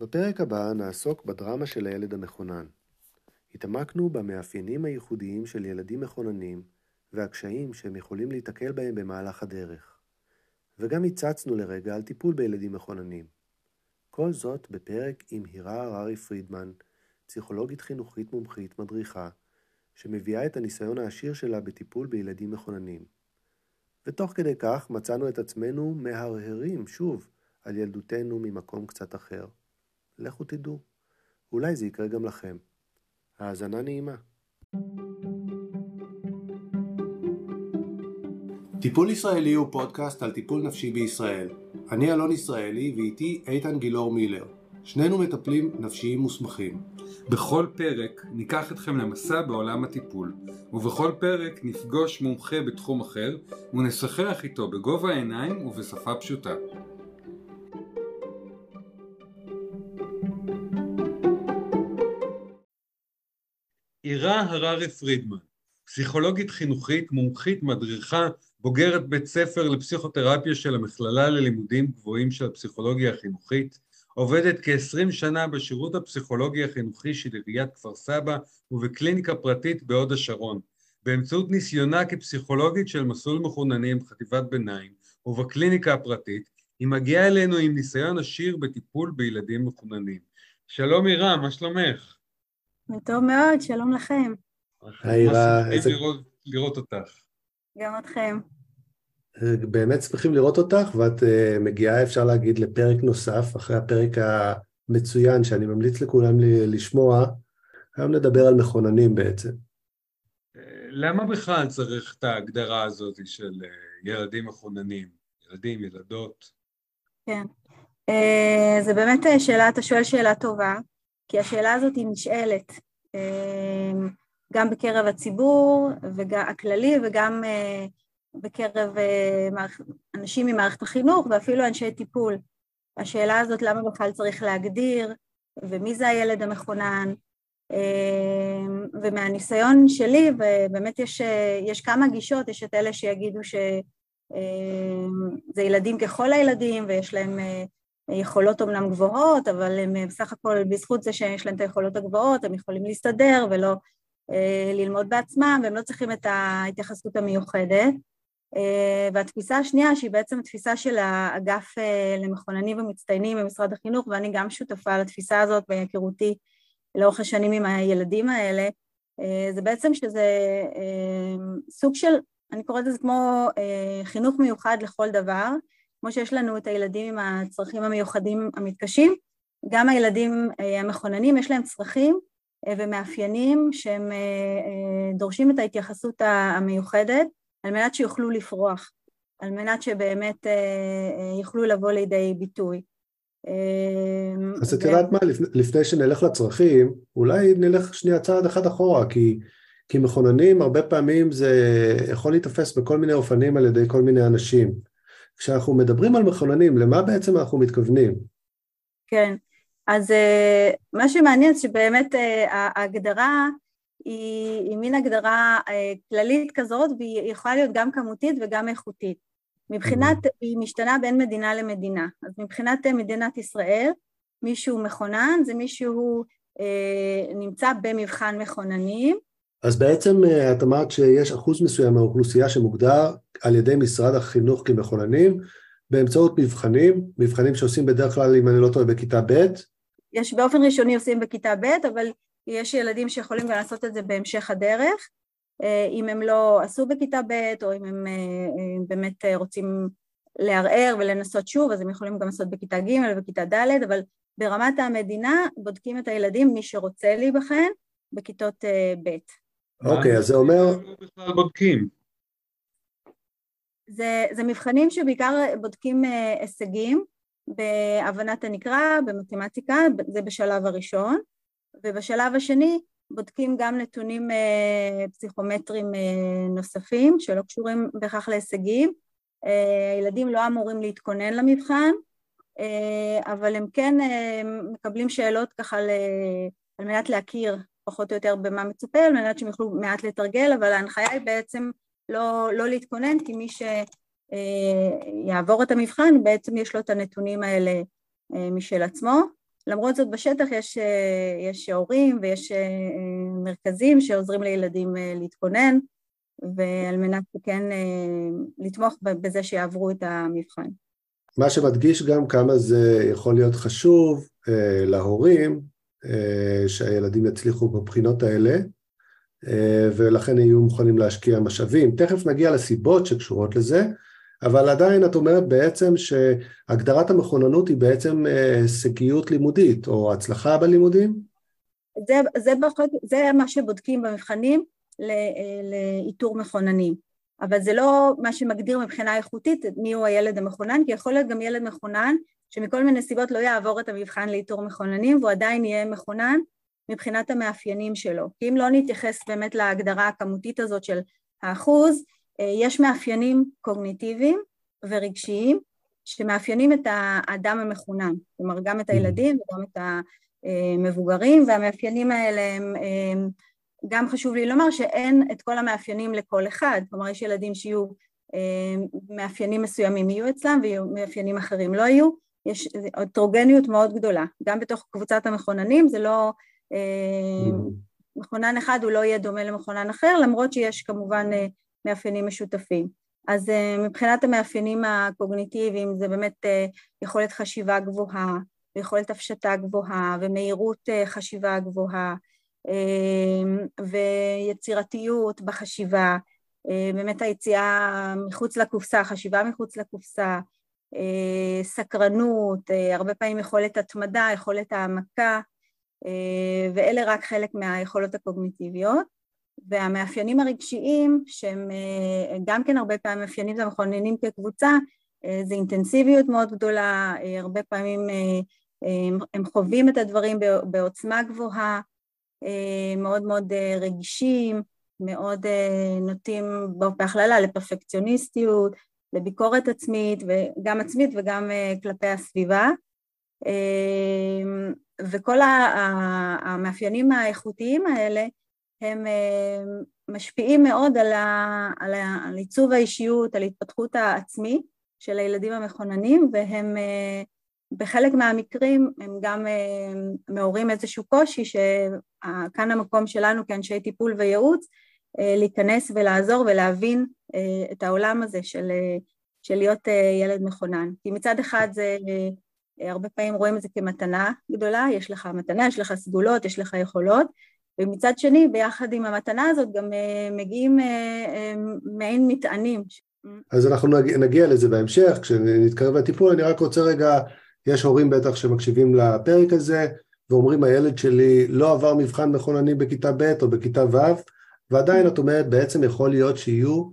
בפרק הבא נעסוק בדרמה של הילד המכונן. התעמקנו במאפיינים הייחודיים של ילדים מכוננים והקשיים שהם יכולים להיתקל בהם במהלך הדרך. וגם הצצנו לרגע על טיפול בילדים מכוננים. כל זאת בפרק עם הירה הררי פרידמן, פסיכולוגית חינוכית מומחית מדריכה, שמביאה את הניסיון העשיר שלה בטיפול בילדים מכוננים. ותוך כדי כך מצאנו את עצמנו מהרהרים שוב על ילדותנו ממקום קצת אחר. לכו תדעו, אולי זה יקרה גם לכם. האזנה נעימה. טיפול ישראלי הוא פודקאסט על טיפול נפשי בישראל. אני אלון ישראלי ואיתי איתן גילאור מילר. שנינו מטפלים נפשיים מוסמכים. בכל פרק ניקח אתכם למסע בעולם הטיפול, ובכל פרק נפגוש מומחה בתחום אחר ונשחח איתו בגובה העיניים ובשפה פשוטה. אירה הררי פרידמן, פסיכולוגית חינוכית, מומחית, מדריכה, בוגרת בית ספר לפסיכותרפיה של המכללה ללימודים גבוהים של הפסיכולוגיה החינוכית, עובדת כ-20 שנה בשירות הפסיכולוגי החינוכי של עיריית כפר סבא ובקליניקה פרטית בהוד השרון. באמצעות ניסיונה כפסיכולוגית של מסלול מחוננים חטיבת ביניים ובקליניקה הפרטית, היא מגיעה אלינו עם ניסיון עשיר בטיפול בילדים מחוננים. שלום עירה, מה שלומך? טוב מאוד, שלום לכם. היי עירה, איזה... לראות, לראות אותך. גם אתכם. באמת שמחים לראות אותך, ואת uh, מגיעה, אפשר להגיד, לפרק נוסף, אחרי הפרק המצוין שאני ממליץ לכולם לשמוע. היום נדבר על מכוננים בעצם. למה בכלל צריך את ההגדרה הזאת של ילדים מכוננים? ילדים, ילדות? כן. Uh, זה באמת שאלה, אתה שואל שאלה טובה, כי השאלה הזאת היא נשאלת uh, גם בקרב הציבור הכללי וגם uh, בקרב אנשים ממערכת החינוך ואפילו אנשי טיפול. השאלה הזאת למה בכלל צריך להגדיר ומי זה הילד המכונן ומהניסיון שלי ובאמת יש, יש כמה גישות, יש את אלה שיגידו שזה ילדים ככל הילדים ויש להם יכולות אומנם גבוהות אבל הם בסך הכל בזכות זה שיש להם את היכולות הגבוהות הם יכולים להסתדר ולא ללמוד בעצמם והם לא צריכים את ההתייחסות המיוחדת. והתפיסה השנייה שהיא בעצם תפיסה של האגף למכוננים ומצטיינים במשרד החינוך ואני גם שותפה לתפיסה הזאת בהיכרותי לאורך השנים עם הילדים האלה זה בעצם שזה סוג של, אני קוראת לזה כמו חינוך מיוחד לכל דבר כמו שיש לנו את הילדים עם הצרכים המיוחדים המתקשים גם הילדים המכוננים יש להם צרכים ומאפיינים שהם דורשים את ההתייחסות המיוחדת על מנת שיוכלו לפרוח, על מנת שבאמת יוכלו לבוא לידי ביטוי. אז את יודעת מה, לפני שנלך לצרכים, אולי נלך שנייה צעד אחד אחורה, כי, כי מכוננים הרבה פעמים זה יכול להיתפס בכל מיני אופנים על ידי כל מיני אנשים. כשאנחנו מדברים על מכוננים, למה בעצם אנחנו מתכוונים? כן, אז מה שמעניין שבאמת ההגדרה היא, היא מין הגדרה אה, כללית כזאת והיא יכולה להיות גם כמותית וגם איכותית. מבחינת, היא משתנה בין מדינה למדינה. אז מבחינת מדינת ישראל, מישהו מכונן זה מישהו אה, נמצא במבחן מכוננים. אז בעצם אה, את אמרת שיש אחוז מסוים מהאוכלוסייה שמוגדר על ידי משרד החינוך כמכוננים באמצעות מבחנים, מבחנים שעושים בדרך כלל, אם אני לא טועה, בכיתה ב'. יש באופן ראשוני עושים בכיתה ב', אבל יש ילדים שיכולים גם לעשות את זה בהמשך הדרך, אם הם לא עשו בכיתה ב' או אם הם באמת רוצים לערער ולנסות שוב, אז הם יכולים גם לעשות בכיתה ג' ובכיתה ד', אבל ברמת המדינה בודקים את הילדים, מי שרוצה להיבחן, בכיתות ב'. אוקיי, אז זה אומר... בכלל בודקים. זה, זה מבחנים שבעיקר בודקים הישגים בהבנת הנקרא, במתמטיקה, זה בשלב הראשון. ובשלב השני בודקים גם נתונים פסיכומטריים נוספים שלא קשורים בהכרח להישגים. הילדים לא אמורים להתכונן למבחן, אבל הם כן מקבלים שאלות ככה על מנת להכיר פחות או יותר במה מצופה, על מנת שהם יוכלו מעט לתרגל, אבל ההנחיה היא בעצם לא, לא להתכונן, כי מי שיעבור את המבחן בעצם יש לו את הנתונים האלה משל עצמו. למרות זאת בשטח יש, יש הורים ויש מרכזים שעוזרים לילדים להתכונן, ועל מנת כן לתמוך בזה שיעברו את המבחן. מה שמדגיש גם כמה זה יכול להיות חשוב אה, להורים אה, שהילדים יצליחו בבחינות האלה, אה, ולכן יהיו מוכנים להשקיע משאבים. תכף נגיע לסיבות שקשורות לזה, אבל עדיין את אומרת בעצם שהגדרת המכוננות היא בעצם אה, הישגיות לימודית, או הצלחה בלימודים? זה, זה, זה מה שבודקים במבחנים אה, לאיתור מכוננים. אבל זה לא מה שמגדיר מבחינה איכותית מי הוא הילד המכונן, כי יכול להיות גם ילד מכונן שמכל מיני סיבות לא יעבור את המבחן לאיתור מכוננים והוא עדיין יהיה מכונן מבחינת המאפיינים שלו. כי אם לא נתייחס באמת להגדרה הכמותית הזאת של האחוז, אה, יש מאפיינים קוגניטיביים ורגשיים שמאפיינים את האדם המכונן, כלומר גם את הילדים וגם את המבוגרים, והמאפיינים האלה הם גם חשוב לי לומר שאין את כל המאפיינים לכל אחד, כלומר יש ילדים שיהיו מאפיינים מסוימים יהיו אצלם ומאפיינים אחרים לא יהיו, יש הטרוגניות מאוד גדולה, גם בתוך קבוצת המכוננים זה לא, mm. מכונן אחד הוא לא יהיה דומה למכונן אחר, למרות שיש כמובן אה, מאפיינים משותפים. אז אה, מבחינת המאפיינים הקוגניטיביים זה באמת אה, יכולת חשיבה גבוהה, ויכולת הפשטה גבוהה, ומהירות חשיבה גבוהה, ויצירתיות בחשיבה, באמת היציאה מחוץ לקופסה, חשיבה מחוץ לקופסה, אה, סקרנות, אה, הרבה פעמים יכולת התמדה, יכולת העמקה, אה, ואלה רק חלק מהיכולות הקוגניטיביות. והמאפיינים הרגשיים, שהם גם כן הרבה פעמים מאפיינים ומכוננים כקבוצה, זה אינטנסיביות מאוד גדולה, הרבה פעמים הם חווים את הדברים בעוצמה גבוהה, מאוד מאוד רגישים, מאוד נוטים בהכללה לפרפקציוניסטיות, לביקורת עצמית, וגם עצמית וגם אה, כלפי הסביבה. אמ, וכל המאפיינים האיכותיים האלה הם אה, משפיעים מאוד על, ה, על, ה, על עיצוב האישיות, על התפתחות העצמי של הילדים המכוננים, והם אה, בחלק מהמקרים הם גם מעוררים איזשהו קושי שכאן המקום שלנו כאנשי טיפול וייעוץ להיכנס ולעזור ולהבין את העולם הזה של, של להיות ילד מכונן. כי מצד אחד זה, הרבה פעמים רואים את זה כמתנה גדולה, יש לך מתנה, יש לך סגולות, יש לך יכולות, ומצד שני, ביחד עם המתנה הזאת גם מגיעים מעין מטענים. אז אנחנו נגיע, נגיע לזה בהמשך, כשנתקרב לטיפול, אני רק רוצה רגע, יש הורים בטח שמקשיבים לפרק הזה, ואומרים הילד שלי לא עבר מבחן מכונני בכיתה ב' או בכיתה ו', ועדיין את אומרת בעצם יכול להיות שיהיו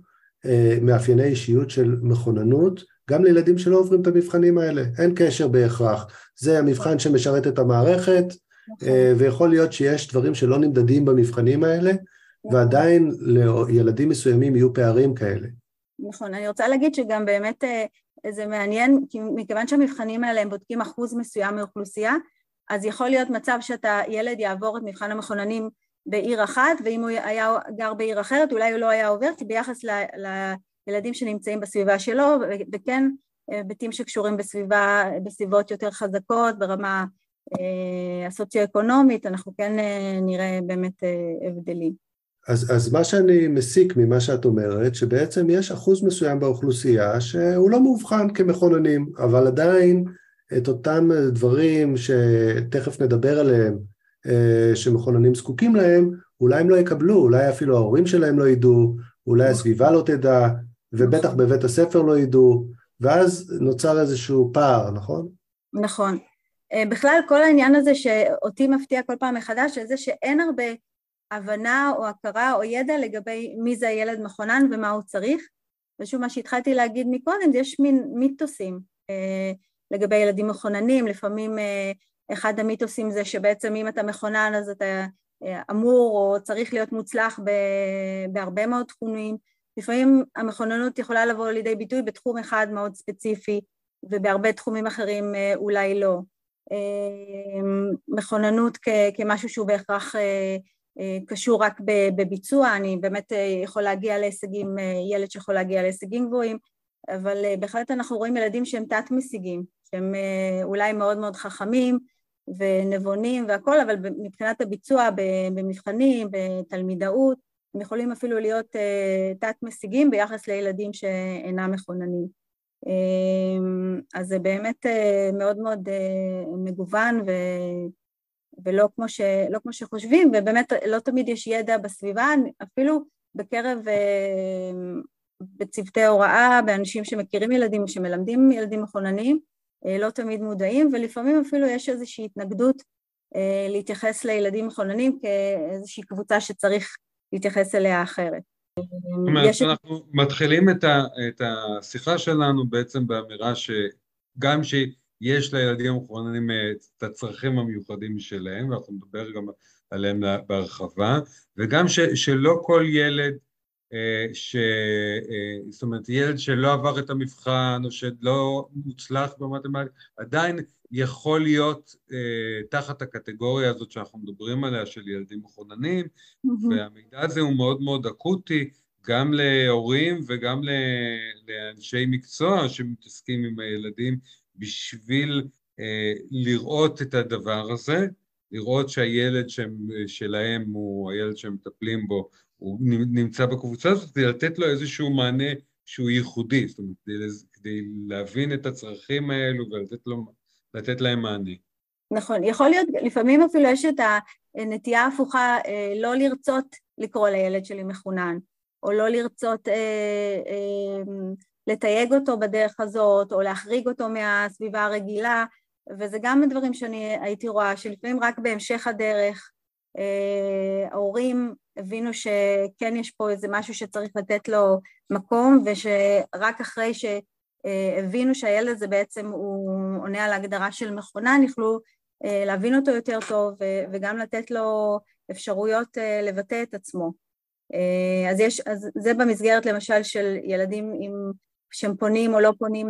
אה, מאפייני אישיות של מכוננות גם לילדים שלא עוברים את המבחנים האלה, אין קשר בהכרח, זה המבחן שמשרת את המערכת נכון. אה, ויכול להיות שיש דברים שלא נמדדים במבחנים האלה נכון. ועדיין לילדים מסוימים יהיו פערים כאלה. נכון, אני רוצה להגיד שגם באמת אה, זה מעניין, כי מכיוון שהמבחנים האלה הם בודקים אחוז מסוים מאוכלוסייה, אז יכול להיות מצב שאתה, ילד יעבור את מבחן המכוננים בעיר אחת, ואם הוא היה גר בעיר אחרת אולי הוא לא היה עובר, כי ביחס לילדים שנמצאים בסביבה שלו, וכן היבטים שקשורים בסביבה, בסביבות יותר חזקות, ברמה אה, הסוציו-אקונומית, אנחנו כן אה, נראה באמת אה, הבדלים. אז, אז מה שאני מסיק ממה שאת אומרת, שבעצם יש אחוז מסוים באוכלוסייה שהוא לא מאובחן כמכוננים, אבל עדיין את אותם דברים שתכף נדבר עליהם, אה, שמכוננים זקוקים להם, אולי הם לא יקבלו, אולי אפילו ההורים שלהם לא ידעו, אולי הסביבה לא תדע, ובטח בבית הספר לא ידעו, ואז נוצר איזשהו פער, נכון? נכון. אה, בכלל כל העניין הזה שאותי מפתיע כל פעם מחדש, זה שאין הרבה הבנה או הכרה או ידע לגבי מי זה הילד מכונן ומה הוא צריך. ושוב, מה שהתחלתי להגיד מקודם, יש מין מיתוסים אה, לגבי ילדים מכוננים, לפעמים אחד המיתוסים זה שבעצם אם אתה מכונן אז אתה אה, אמור או צריך להיות מוצלח בהרבה מאוד תחומים. לפעמים המכוננות יכולה לבוא לידי ביטוי בתחום אחד מאוד ספציפי ובהרבה תחומים אחרים אה, אולי לא. אה, מכוננות כמשהו שהוא בהכרח קשור רק בביצוע, אני באמת יכול להגיע להישגים, ילד שיכול להגיע להישגים גבוהים, אבל בהחלט אנחנו רואים ילדים שהם תת-משיגים, שהם אולי מאוד מאוד חכמים, ונבונים והכול, אבל מבחינת הביצוע במבחנים, בתלמידאות, הם יכולים אפילו להיות תת-משיגים ביחס לילדים שאינם מכוננים. אז זה באמת מאוד מאוד מגוון ו... ולא כמו, ש... לא כמו שחושבים, ובאמת לא תמיד יש ידע בסביבה, אפילו בקרב, בצוותי הוראה, באנשים שמכירים ילדים שמלמדים ילדים מחוננים, לא תמיד מודעים, ולפעמים אפילו יש איזושהי התנגדות להתייחס לילדים מחוננים כאיזושהי קבוצה שצריך להתייחס אליה אחרת. זאת אומרת. אנחנו מתחילים את, ה, את השיחה שלנו בעצם באמירה שגם שיש לילדים המחוננים את הצרכים המיוחדים שלהם, ואנחנו נדבר גם עליהם בהרחבה, וגם ש, שלא כל ילד אה, ש... אה, זאת אומרת, ילד שלא עבר את המבחן או שלא מוצלח במתמטיקה, עדיין יכול להיות אה, תחת הקטגוריה הזאת שאנחנו מדברים עליה של ילדים מחוננים, mm-hmm. והמידע הזה הוא מאוד מאוד אקוטי, גם להורים וגם לאנשי מקצוע שמתעסקים עם הילדים, בשביל לראות את הדבר הזה, לראות שהילד שלהם הוא הילד שהם מטפלים בו הוא נמצא בקבוצה הזאת כדי לתת לו איזשהו מענה שהוא ייחודי, זאת אומרת, כדי, כדי להבין את הצרכים האלו ולתת לו, להם מענה. נכון, יכול להיות, לפעמים אפילו יש את הנטייה ההפוכה אה, לא לרצות לקרוא לילד שלי מחונן, או לא לרצות אה, אה, לתייג אותו בדרך הזאת, או להחריג אותו מהסביבה הרגילה, וזה גם דברים שאני הייתי רואה, שלפעמים רק בהמשך הדרך, אה, ההורים הבינו שכן יש פה איזה משהו שצריך לתת לו מקום, ושרק אחרי שהבינו שהילד הזה בעצם הוא עונה על ההגדרה של מכונן, יכלו אה, להבין אותו יותר טוב וגם לתת לו אפשרויות אה, לבטא את עצמו. אז, יש, אז זה במסגרת למשל של ילדים עם, שהם פונים או לא פונים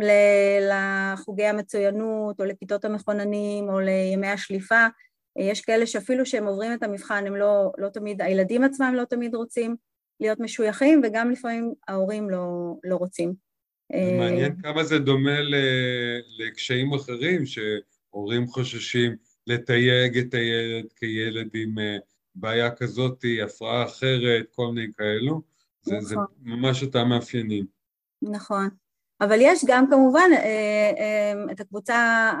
לחוגי המצוינות או לכיתות המכוננים או לימי השליפה, יש כאלה שאפילו שהם עוברים את המבחן, הם לא, לא תמיד, הילדים עצמם לא תמיד רוצים להיות משויכים, וגם לפעמים ההורים לא, לא רוצים. זה מעניין אה, כמה זה דומה לקשיים אחרים, שהורים חוששים לתייג את הילד כילד עם אה, בעיה כזאת, הפרעה אחרת, כל מיני כאלו. זה, נכון. זה ממש אותם מאפיינים. נכון. אבל יש גם כמובן אה, את הקבוצה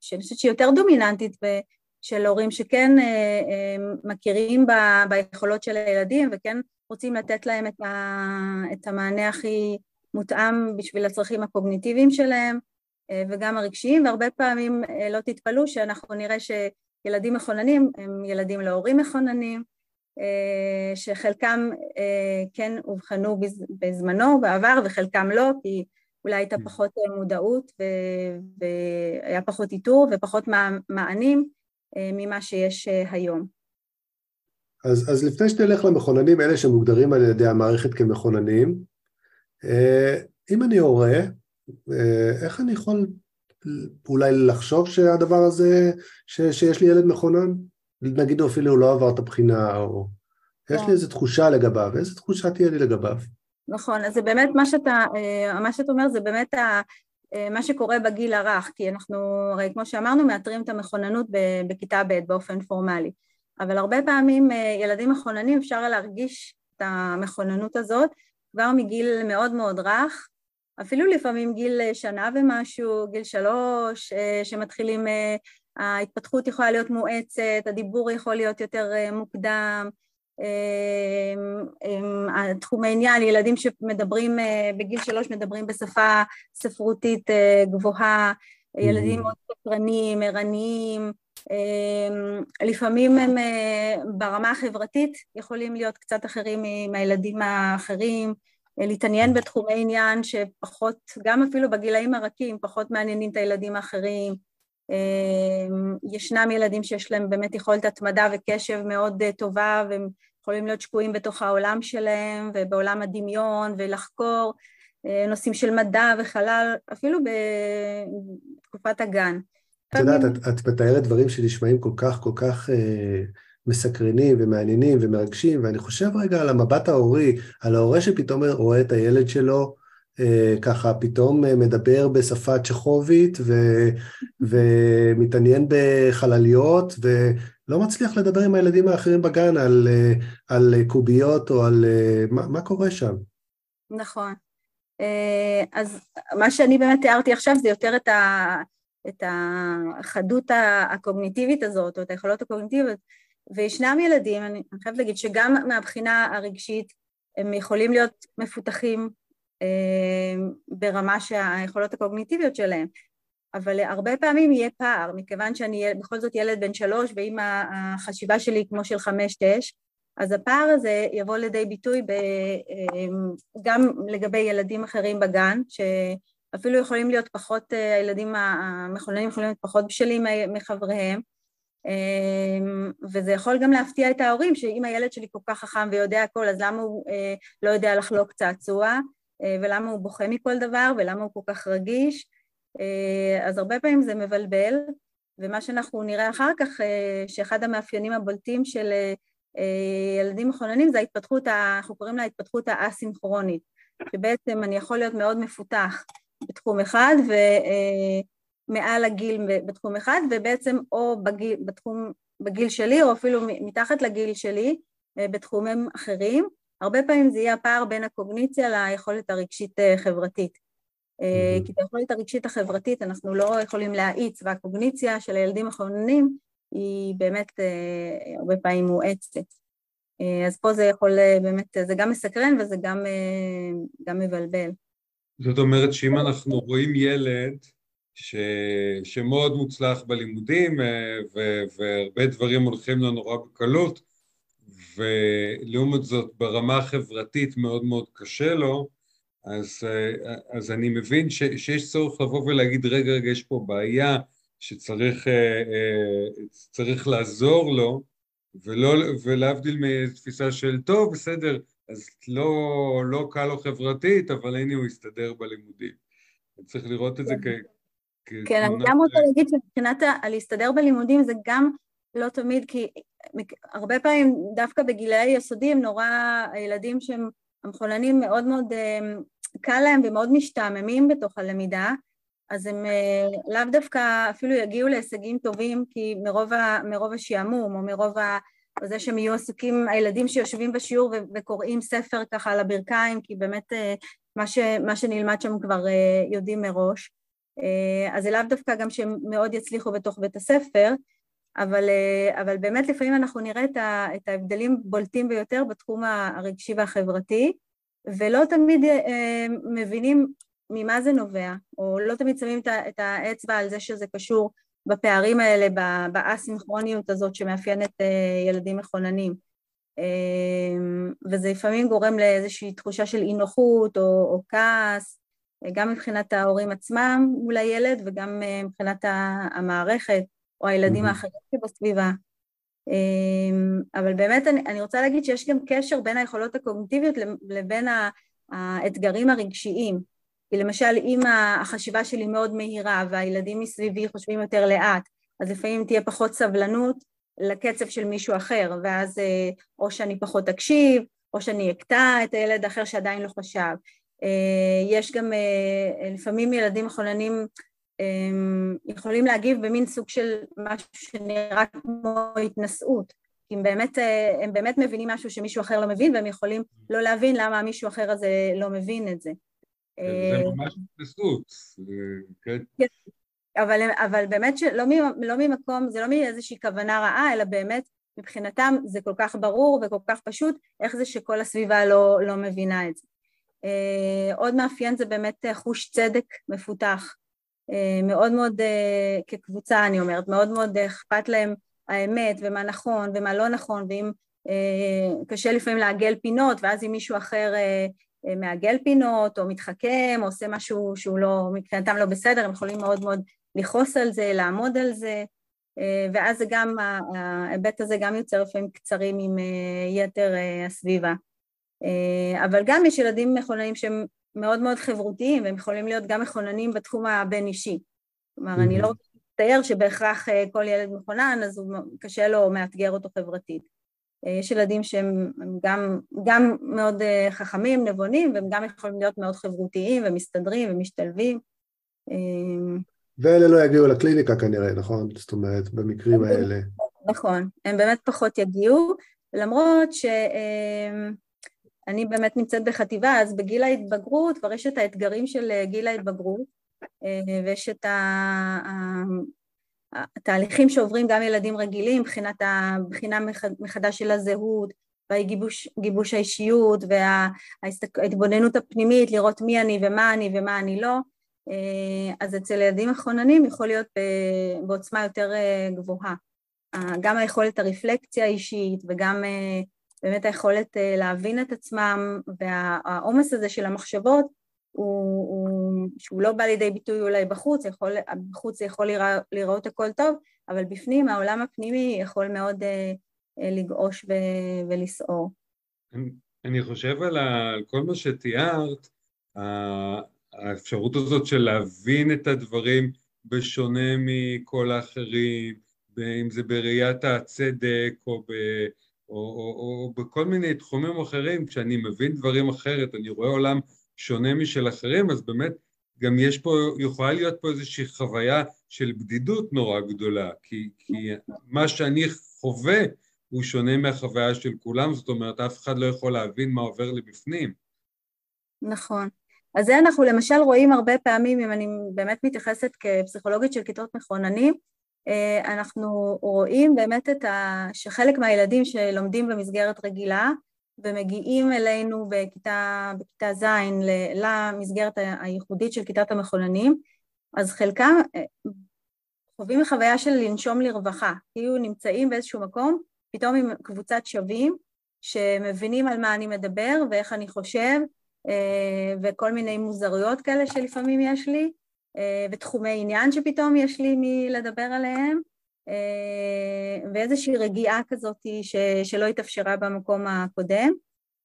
שאני חושבת שהיא יותר דומיננטית של הורים שכן אה, אה, מכירים ביכולות של הילדים וכן רוצים לתת להם את, את המענה הכי מותאם בשביל הצרכים הקוגניטיביים שלהם אה, וגם הרגשיים, והרבה פעמים לא תתפלאו שאנחנו נראה שילדים מכוננים הם ילדים להורים מכוננים, שחלקם כן אובחנו בזמנו, בעבר, וחלקם לא, כי אולי הייתה mm. פחות מודעות והיה פחות איתור ופחות מענים, ממה שיש אה, היום. אז, אז לפני שתלך למכוננים, אלה שמוגדרים על ידי המערכת כמכוננים, אה, אם אני הורה, איך אני יכול אולי לחשוב שהדבר הזה, ש, שיש לי ילד מכונן? נגיד אפילו הוא לא עבר את הבחינה, או יש לי כן. איזו תחושה לגביו, איזו תחושה תהיה לי לגביו? נכון, אז זה באמת מה שאתה, מה שאתה אומר זה באמת אה, מה שקורה בגיל הרך, כי אנחנו, הרי כמו שאמרנו, מאתרים את המכוננות בכיתה ב' באופן פורמלי, אבל הרבה פעמים אה, ילדים מכוננים אפשר להרגיש את המכוננות הזאת כבר מגיל מאוד מאוד רך, אפילו לפעמים גיל שנה ומשהו, גיל שלוש, אה, שמתחילים, ההתפתחות יכולה להיות מואצת, הדיבור יכול להיות יותר מוקדם, תחומי עניין, ילדים שמדברים אה, בגיל שלוש מדברים בשפה ספרותית אה, גבוהה, ילדים mm. מאוד ספרנים, ערניים, לפעמים הם אה, ברמה החברתית יכולים להיות קצת אחרים מהילדים האחרים, להתעניין בתחומי עניין שפחות, גם אפילו בגילאים הרכים, פחות מעניינים את הילדים האחרים. ישנם ילדים שיש להם באמת יכולת התמדה וקשב מאוד טובה והם יכולים להיות שקועים בתוך העולם שלהם ובעולם הדמיון ולחקור אה, נושאים של מדע וחלל, אפילו בתקופת הגן. את יודעת, את, את מתארת דברים שנשמעים כל כך, כל כך אה, מסקרנים ומעניינים ומרגשים, ואני חושב רגע על המבט ההורי, על ההורה שפתאום רואה את הילד שלו ככה פתאום מדבר בשפה צ'כובית ו, ומתעניין בחלליות ולא מצליח לדבר עם הילדים האחרים בגן על, על קוביות או על... מה, מה קורה שם? נכון. אז מה שאני באמת תיארתי עכשיו זה יותר את, ה, את החדות הקוגניטיבית הזאת, או את היכולות הקוגניטיביות, וישנם ילדים, אני חייבת להגיד שגם מהבחינה הרגשית הם יכולים להיות מפותחים אה, ברמה שהיכולות הקוגניטיביות שלהם, אבל הרבה פעמים יהיה פער, מכיוון שאני בכל זאת ילד בן שלוש ואם החשיבה שלי כמו של חמש-שש, אז הפער הזה יבוא לידי ביטוי ב, אה, גם לגבי ילדים אחרים בגן, שאפילו יכולים להיות פחות, אה, הילדים המחוננים יכולים להיות פחות בשלים מחבריהם, אמ, וזה יכול גם להפתיע את ההורים, שאם הילד שלי כל כך חכם ויודע הכל, אז למה הוא אה, לא יודע לחלוק צעצוע, אה, ולמה הוא בוכה מכל דבר, ולמה הוא כל כך רגיש. אה, אז הרבה פעמים זה מבלבל, ומה שאנחנו נראה אחר כך, שאחד המאפיינים הבולטים של ילדים מחוננים זה ההתפתחות, אנחנו קוראים לה ההתפתחות האסינכרונית, שבעצם אני יכול להיות מאוד מפותח בתחום אחד, ו... מעל הגיל בתחום אחד, ובעצם או בגיל, בתחום, בגיל שלי, או אפילו מתחת לגיל שלי, אה, בתחומים אחרים. הרבה פעמים זה יהיה הפער בין הקוגניציה ליכולת הרגשית-חברתית. אה. כי את היכולת הרגשית החברתית אנחנו לא יכולים להאיץ, והקוגניציה של הילדים החוננים היא באמת אה, הרבה פעמים מואצת. אז פה זה יכול באמת, זה גם מסקרן וזה גם, גם מבלבל. זאת אומרת שאם אנחנו רואים ילד ש... שמאוד מוצלח בלימודים אה, ו... והרבה דברים הולכים לו נורא בקלות ולעומת זאת ברמה החברתית מאוד מאוד קשה לו אז, אה, אז אני מבין ש... שיש צורך לבוא ולהגיד רגע רגע יש פה בעיה שצריך אה, לעזור לו ולא, ולהבדיל מתפיסה של טוב בסדר אז לא, לא קל לו חברתית אבל הנה הוא יסתדר בלימודים צריך לראות את זה. כ... כן, אני גם רוצה להגיד שמבחינת הלהסתדר בלימודים זה גם לא תמיד, כי הרבה פעמים דווקא בגילאי יסודי הם נורא, הילדים שהם המחוננים מאוד מאוד אה, קל להם ומאוד משתעממים בתוך הלמידה, אז הם אה, לאו דווקא אפילו יגיעו להישגים טובים כי מרוב, ה, מרוב השעמום או מרוב ה... זה שהם יהיו עסוקים, הילדים שיושבים בשיעור וקוראים ספר ככה על הברכיים, כי באמת אה, מה, ש, מה שנלמד שם כבר יודעים מראש. אה, אז זה לאו דווקא גם שהם מאוד יצליחו בתוך בית הספר, אבל, אה, אבל באמת לפעמים אנחנו נראה את ההבדלים בולטים ביותר בתחום הרגשי והחברתי, ולא תמיד אה, מבינים ממה זה נובע, או לא תמיד שמים את האצבע על זה שזה קשור בפערים האלה, באסינכרוניות הזאת שמאפיינת ילדים מכוננים. וזה לפעמים גורם לאיזושהי תחושה של אי נוחות או, או כעס, גם מבחינת ההורים עצמם מול הילד וגם אה, מבחינת המערכת או הילדים. האחרים שבסביבה. אמ, אבל באמת אני, אני רוצה להגיד שיש גם קשר בין היכולות הקוגניטיביות לבין האתגרים הרגשיים. כי למשל אם החשיבה שלי מאוד מהירה והילדים מסביבי חושבים יותר לאט, אז לפעמים תהיה פחות סבלנות לקצב של מישהו אחר, ואז אה, או שאני פחות אקשיב, או שאני אקטע את הילד האחר שעדיין לא חשב. אה, יש גם אה, לפעמים ילדים מחוננים יכולים להגיב במין סוג של משהו שנראה כמו התנשאות. כי הם באמת, אה, הם באמת מבינים משהו שמישהו אחר לא מבין, והם יכולים לא להבין למה המישהו אחר הזה לא מבין את זה. זה ממש התנשאות, כן. כן. אבל, אבל באמת שלא לא ממקום, זה לא מאיזושהי כוונה רעה, אלא באמת מבחינתם זה כל כך ברור וכל כך פשוט, איך זה שכל הסביבה לא, לא מבינה את זה. אה, עוד מאפיין זה באמת אה, חוש צדק מפותח, אה, מאוד מאוד, כקבוצה אני אומרת, מאוד מאוד אכפת להם האמת ומה נכון ומה לא נכון, ואם קשה לפעמים לעגל פינות, ואז אם מישהו אחר מעגל פינות או מתחכם או עושה משהו שהוא לא, מבחינתם לא בסדר, הם יכולים מאוד מאוד לכעוס על זה, לעמוד על זה, ואז גם, ההיבט הזה גם יוצר לפעמים קצרים עם יתר הסביבה. אה, אבל גם יש ילדים מכוננים שהם מאוד מאוד חברותיים, והם יכולים להיות גם מכוננים בתחום הבין-אישי. כלומר, mm-hmm. אני לא רוצה להצטייר שבהכרח אה, כל ילד מכונן, אז הוא קשה לו מאתגר אותו חברתית. יש ילדים שהם גם, גם מאוד חכמים, נבונים, והם גם יכולים להיות מאוד חברותיים ומסתדרים ומשתלבים. ואלה לא יגיעו לקליניקה כנראה, נכון? זאת אומרת, במקרים האלה. נכון, הם באמת פחות יגיעו, למרות ש... אני באמת נמצאת בחטיבה, אז בגיל ההתבגרות כבר יש את האתגרים של אה, גיל ההתבגרות, אה, ויש את התהליכים שעוברים גם ילדים רגילים, מבחינת הבחינה מחדש של הזהות, והגיבוש האישיות, וההתבוננות הפנימית, לראות מי אני ומה אני ומה אני לא. אה, אז אצל ילדים מחוננים יכול להיות בעוצמה יותר גבוהה. גם היכולת הרפלקציה האישית וגם באמת היכולת אה, להבין את עצמם והעומס הזה של המחשבות הוא, הוא, שהוא לא בא לידי ביטוי אולי בחוץ, יכול, בחוץ יכול לרא, לראות הכל טוב, אבל בפנים העולם הפנימי יכול מאוד uh, uh, לגעוש ו- ולסעור. אני, אני חושב על, ה, על כל מה שתיארת, האפשרות הזאת של להבין את הדברים בשונה מכל האחרים, אם זה בראיית הצדק או ב... או, או, או בכל מיני תחומים אחרים, כשאני מבין דברים אחרת, אני רואה עולם שונה משל אחרים, אז באמת גם יש פה, יכולה להיות פה איזושהי חוויה של בדידות נורא גדולה, כי, כי מה שאני חווה הוא שונה מהחוויה של כולם, זאת אומרת, אף אחד לא יכול להבין מה עובר לי בפנים. נכון. אז זה אנחנו למשל רואים הרבה פעמים, אם אני באמת מתייחסת כפסיכולוגית של כיתות מכוננים, אנחנו רואים באמת את ה... שחלק מהילדים שלומדים במסגרת רגילה ומגיעים אלינו בכיתה, בכיתה ז' למסגרת הייחודית של כיתת המחוננים, אז חלקם אה, חווים חוויה של לנשום לרווחה, כאילו נמצאים באיזשהו מקום, פתאום עם קבוצת שווים שמבינים על מה אני מדבר ואיך אני חושב אה, וכל מיני מוזרויות כאלה שלפעמים יש לי, אה, ותחומי עניין שפתאום יש לי מלדבר עליהם, אה, ואיזושהי רגיעה כזאת ש, שלא התאפשרה במקום הקודם.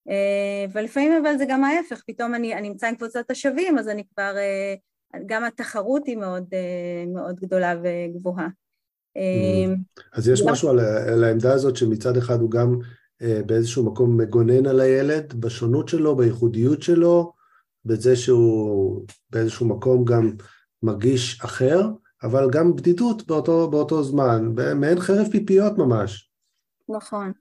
אה, ולפעמים אבל זה גם ההפך, פתאום אני, אני נמצא עם קבוצת השווים, אז אני כבר, גם התחרות היא מאוד, מאוד גדולה וגבוהה. Mm. אז יש משהו על, על העמדה הזאת שמצד אחד הוא גם באיזשהו מקום מגונן על הילד, בשונות שלו, בייחודיות שלו, בזה שהוא באיזשהו מקום גם מרגיש אחר, אבל גם בדידות באותו, באותו זמן, מעין חרב פיפיות ממש. נכון.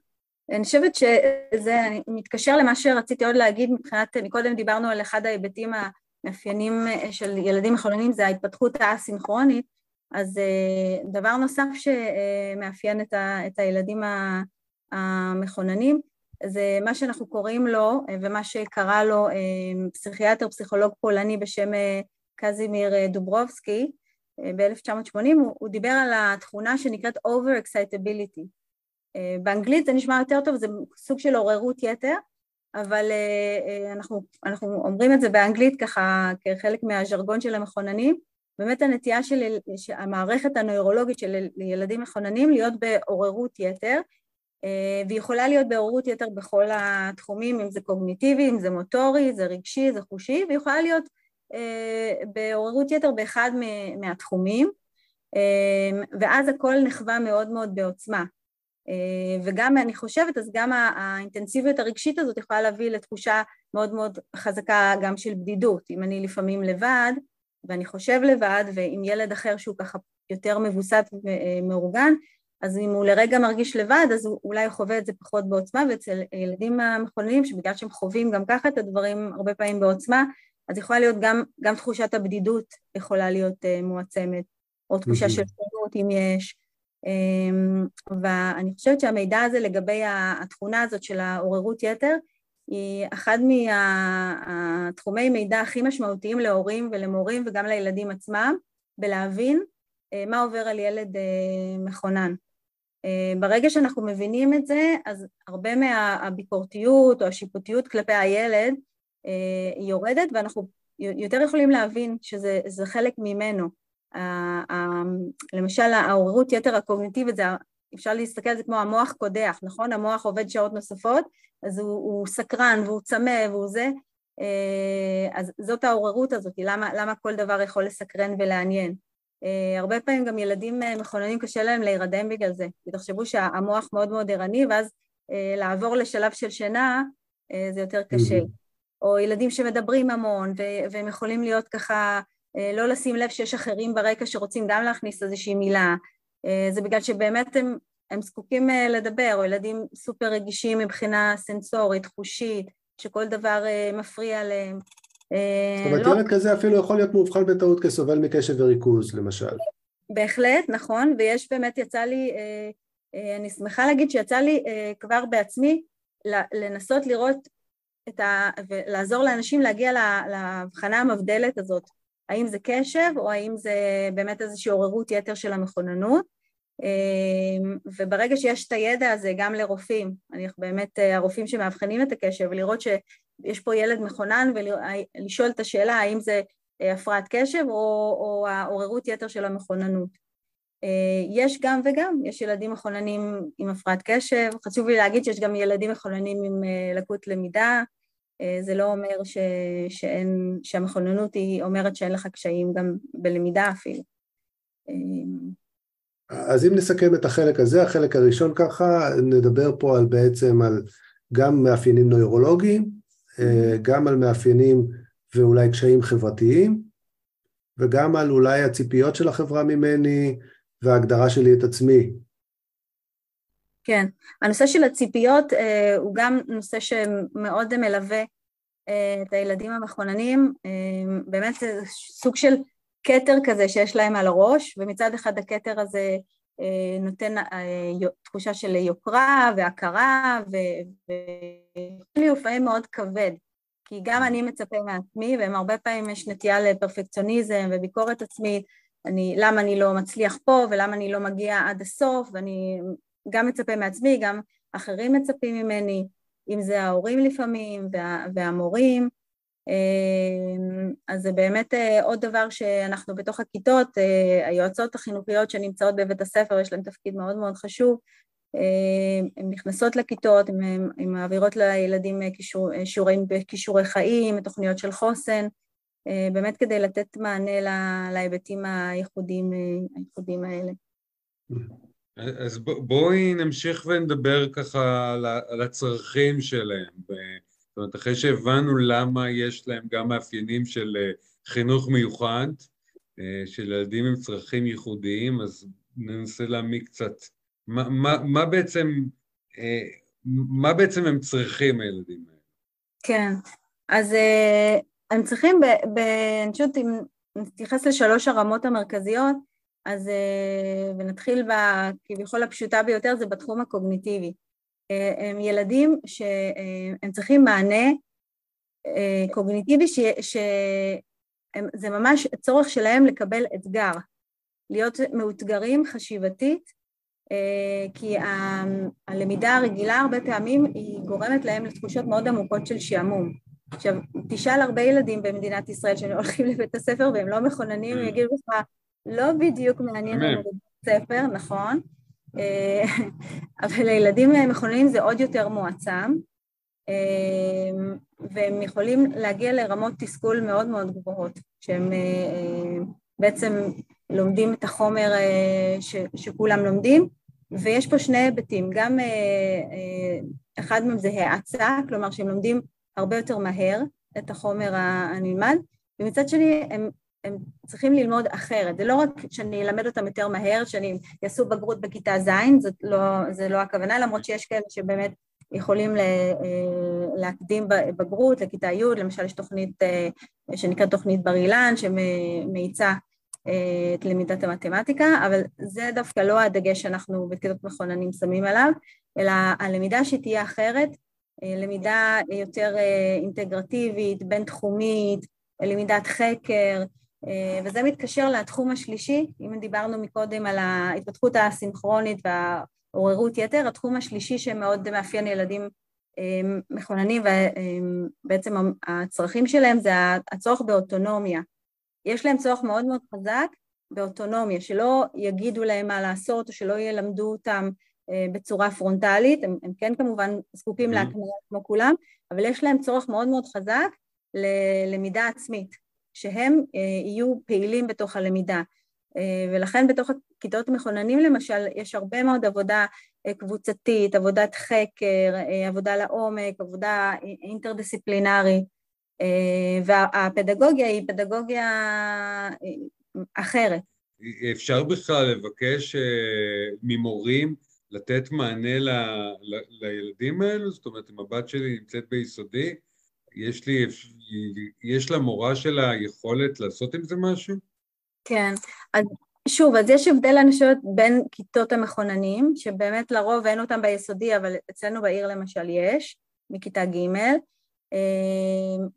אני חושבת שזה מתקשר למה שרציתי עוד להגיד מבחינת, מקודם דיברנו על אחד ההיבטים המאפיינים של ילדים מחולנים, זה ההתפתחות האסינכרונית, אז אה, דבר נוסף שמאפיין את, ה, את הילדים המכוננים, זה מה שאנחנו קוראים לו, ומה שקרא לו אה, פסיכיאטר, פסיכולוג פולני בשם אה, קזימיר אה, דוברובסקי ב-1980, הוא, הוא דיבר על התכונה שנקראת over-excitability. באנגלית זה נשמע יותר טוב, זה סוג של עוררות יתר, אבל אנחנו, אנחנו אומרים את זה באנגלית ככה כחלק מהז'רגון של המכוננים, באמת הנטייה של המערכת הנוירולוגית של ילדים מכוננים להיות בעוררות יתר, אה, והיא יכולה להיות בעוררות יתר בכל התחומים, אם זה קוגניטיבי, אם זה מוטורי, זה רגשי, זה חושי, והיא יכולה להיות אה, בעוררות יתר באחד מהתחומים, אה, ואז הכל נחווה מאוד מאוד בעוצמה. וגם, אני חושבת, אז גם האינטנסיביות הרגשית הזאת יכולה להביא לתחושה מאוד מאוד חזקה גם של בדידות. אם אני לפעמים לבד, ואני חושב לבד, ועם ילד אחר שהוא ככה יותר מבוסת ומאורגן, אז אם הוא לרגע מרגיש לבד, אז הוא אולי חווה את זה פחות בעוצמה, ואצל ילדים המכוננים, שבגלל שהם חווים גם ככה את הדברים הרבה פעמים בעוצמה, אז יכולה להיות גם, גם תחושת הבדידות יכולה להיות uh, מועצמת, או תחושה של שונות אם יש. Um, ואני חושבת שהמידע הזה לגבי התכונה הזאת של העוררות יתר, היא אחד מהתחומי מידע הכי משמעותיים להורים ולמורים וגם לילדים עצמם, בלהבין uh, מה עובר על ילד uh, מכונן. אה, ברגע שאנחנו מבינים את זה, אז הרבה מהביקורתיות או השיפוטיות כלפי הילד אה, יורדת, ואנחנו יותר יכולים להבין שזה חלק ממנו. למשל, העוררות יתר הקוגניטיבית, זה, אפשר להסתכל על זה כמו המוח קודח, נכון? המוח עובד שעות נוספות, אז הוא, הוא סקרן והוא צמא והוא זה, אה, אז זאת העוררות הזאת, למה, למה כל דבר יכול לסקרן ולעניין. Uh, הרבה פעמים גם ילדים מכוננים קשה להם להירדם בגלל זה, כי תחשבו שהמוח מאוד מאוד ערני, ואז לעבור לשלב של שינה, זה יותר קשה. או ילדים שמדברים המון, והם יכולים להיות ככה, לא לשים לב שיש אחרים ברקע שרוצים גם להכניס איזושהי מילה. זה בגלל שבאמת הם, הם זקוקים לדבר, או ילדים סופר רגישים מבחינה סנסורית, חושית, שכל דבר מפריע להם. זאת אומרת, לא... ילד כזה אפילו יכול להיות מאובחן בטעות כסובל מקשב וריכוז, למשל. בהחלט, נכון, ויש באמת, יצא לי, אה, אה, אני שמחה להגיד שיצא לי אה, כבר בעצמי לנסות לראות ה... ולעזור לאנשים להגיע להבחנה המבדלת הזאת, האם זה קשב או האם זה באמת איזושהי עוררות יתר של המכוננות. וברגע שיש את הידע הזה גם לרופאים, אני באמת, הרופאים שמאבחנים את הקשב, ולראות שיש פה ילד מכונן ולשאול את השאלה האם זה אה, הפרעת קשב או, או העוררות יתר של המכוננות. אה, יש גם וגם, יש ילדים מכוננים עם הפרעת קשב, חשוב לי להגיד שיש גם ילדים מכוננים עם אה, לקות למידה, זה לא אומר ש, שאין, שהמכוננות היא אומרת שאין לך קשיים גם בלמידה אפילו. אז אם נסכם את החלק הזה, החלק הראשון ככה, נדבר פה על בעצם על גם מאפיינים נוירולוגיים, גם על מאפיינים ואולי קשיים חברתיים, וגם על אולי הציפיות של החברה ממני וההגדרה שלי את עצמי. כן, הנושא של הציפיות אה, הוא גם נושא שמאוד מלווה אה, את הילדים המכוננים, אה, באמת זה סוג של כתר כזה שיש להם על הראש, ומצד אחד הכתר הזה אה, נותן אה, תחושה של יוקרה והכרה, ולפעמים מאוד כבד. כי גם אני מצפה מעצמי, והם הרבה פעמים יש נטייה לפרפקציוניזם וביקורת עצמית, אני, למה אני לא מצליח פה ולמה אני לא מגיע עד הסוף, ואני גם מצפה מעצמי, גם אחרים מצפים ממני, אם זה ההורים לפעמים וה, והמורים. אמ, אז זה באמת אה, עוד דבר שאנחנו בתוך הכיתות, אה, היועצות החינוכיות שנמצאות בבית הספר, יש להן תפקיד מאוד מאוד חשוב, הן נכנסות לכיתות, הן מעבירות לילדים שיעורים בכישורי חיים, תוכניות של חוסן, באמת כדי לתת מענה להיבטים הייחודיים, הייחודיים האלה. אז בואי נמשיך ונדבר ככה על הצרכים שלהם. זאת אומרת, אחרי שהבנו למה יש להם גם מאפיינים של אה, חינוך מיוחד, אה, של ילדים עם צרכים ייחודיים, אז ננסה להעמיק קצת מה, מה, מה בעצם, אה, מה בעצם הם צריכים הילדים האלה? כן, אז אה, הם צריכים, אני חושבת אם נתייחס לשלוש הרמות המרכזיות, אז אה, ונתחיל בכביכול הפשוטה ביותר, זה בתחום הקוגניטיבי. הם ילדים שהם צריכים מענה קוגניטיבי, שזה ממש צורך שלהם לקבל אתגר, להיות מאותגרים חשיבתית אה, כי הלמידה הרגילה הרבה פעמים היא גורמת להם לתחושות מאוד עמוקות של שעמום. עכשיו, תשאל הרבה ילדים במדינת ישראל שהולכים לבית הספר והם לא מכוננים, הם mm. יגידו לך, לא בדיוק מעניין לנו בבית הספר, נכון, אה, אבל לילדים מכוננים זה עוד יותר מועצם, אה, והם יכולים להגיע לרמות תסכול מאוד מאוד גבוהות, שהם בעצם לומדים את החומר ש, שכולם לומדים, ויש פה שני היבטים, גם אה, אה, אחד מהם זה האצה, כלומר שהם לומדים הרבה יותר מהר את החומר הנלמד, ומצד שני הם, הם צריכים ללמוד אחרת. זה לא רק שאני אלמד אותם יותר מהר, שאני יעשו בגרות בכיתה ז', זאת לא, זה לא הכוונה, למרות שיש כאלה שבאמת יכולים אה, להקדים בגרות לכיתה י', למשל יש תוכנית שנקראת תוכנית בר אילן, שמאיצה את למידת המתמטיקה, אבל זה דווקא לא הדגש שאנחנו בכיתות מכוננים שמים עליו, אלא הלמידה שתהיה אחרת, למידה יותר אינטגרטיבית, בין-תחומית, למידת חקר, וזה מתקשר לתחום השלישי, אם דיברנו מקודם על ההתפתחות הסינכרונית והעוררות יתר, התחום השלישי שמאוד מאפיין ילדים מכוננים ובעצם הצרכים שלהם זה הצורך באוטונומיה. יש להם צורך מאוד מאוד חזק באוטונומיה, שלא יגידו להם מה לעשות או שלא ילמדו אותם אה, בצורה פרונטלית, הם, הם כן כמובן זקוקים mm-hmm. להקניה כמו כולם, אבל יש להם צורך מאוד מאוד חזק ללמידה עצמית, שהם אה, יהיו פעילים בתוך הלמידה. אה, ולכן בתוך הכיתות מכוננים למשל, יש הרבה מאוד עבודה קבוצתית, עבודת חקר, עבודה לעומק, עבודה אינטרדיסציפלינרית, והפדגוגיה היא פדגוגיה אחרת. אפשר בכלל לבקש ממורים לתת מענה ל, ל, לילדים האלו? זאת אומרת, אם הבת שלי נמצאת ביסודי, יש, לי, יש למורה שלה יכולת לעשות עם זה משהו? כן, אז שוב, אז יש הבדל, אני חושבת, בין כיתות המכוננים, שבאמת לרוב אין אותם ביסודי, אבל אצלנו בעיר למשל יש, מכיתה ג',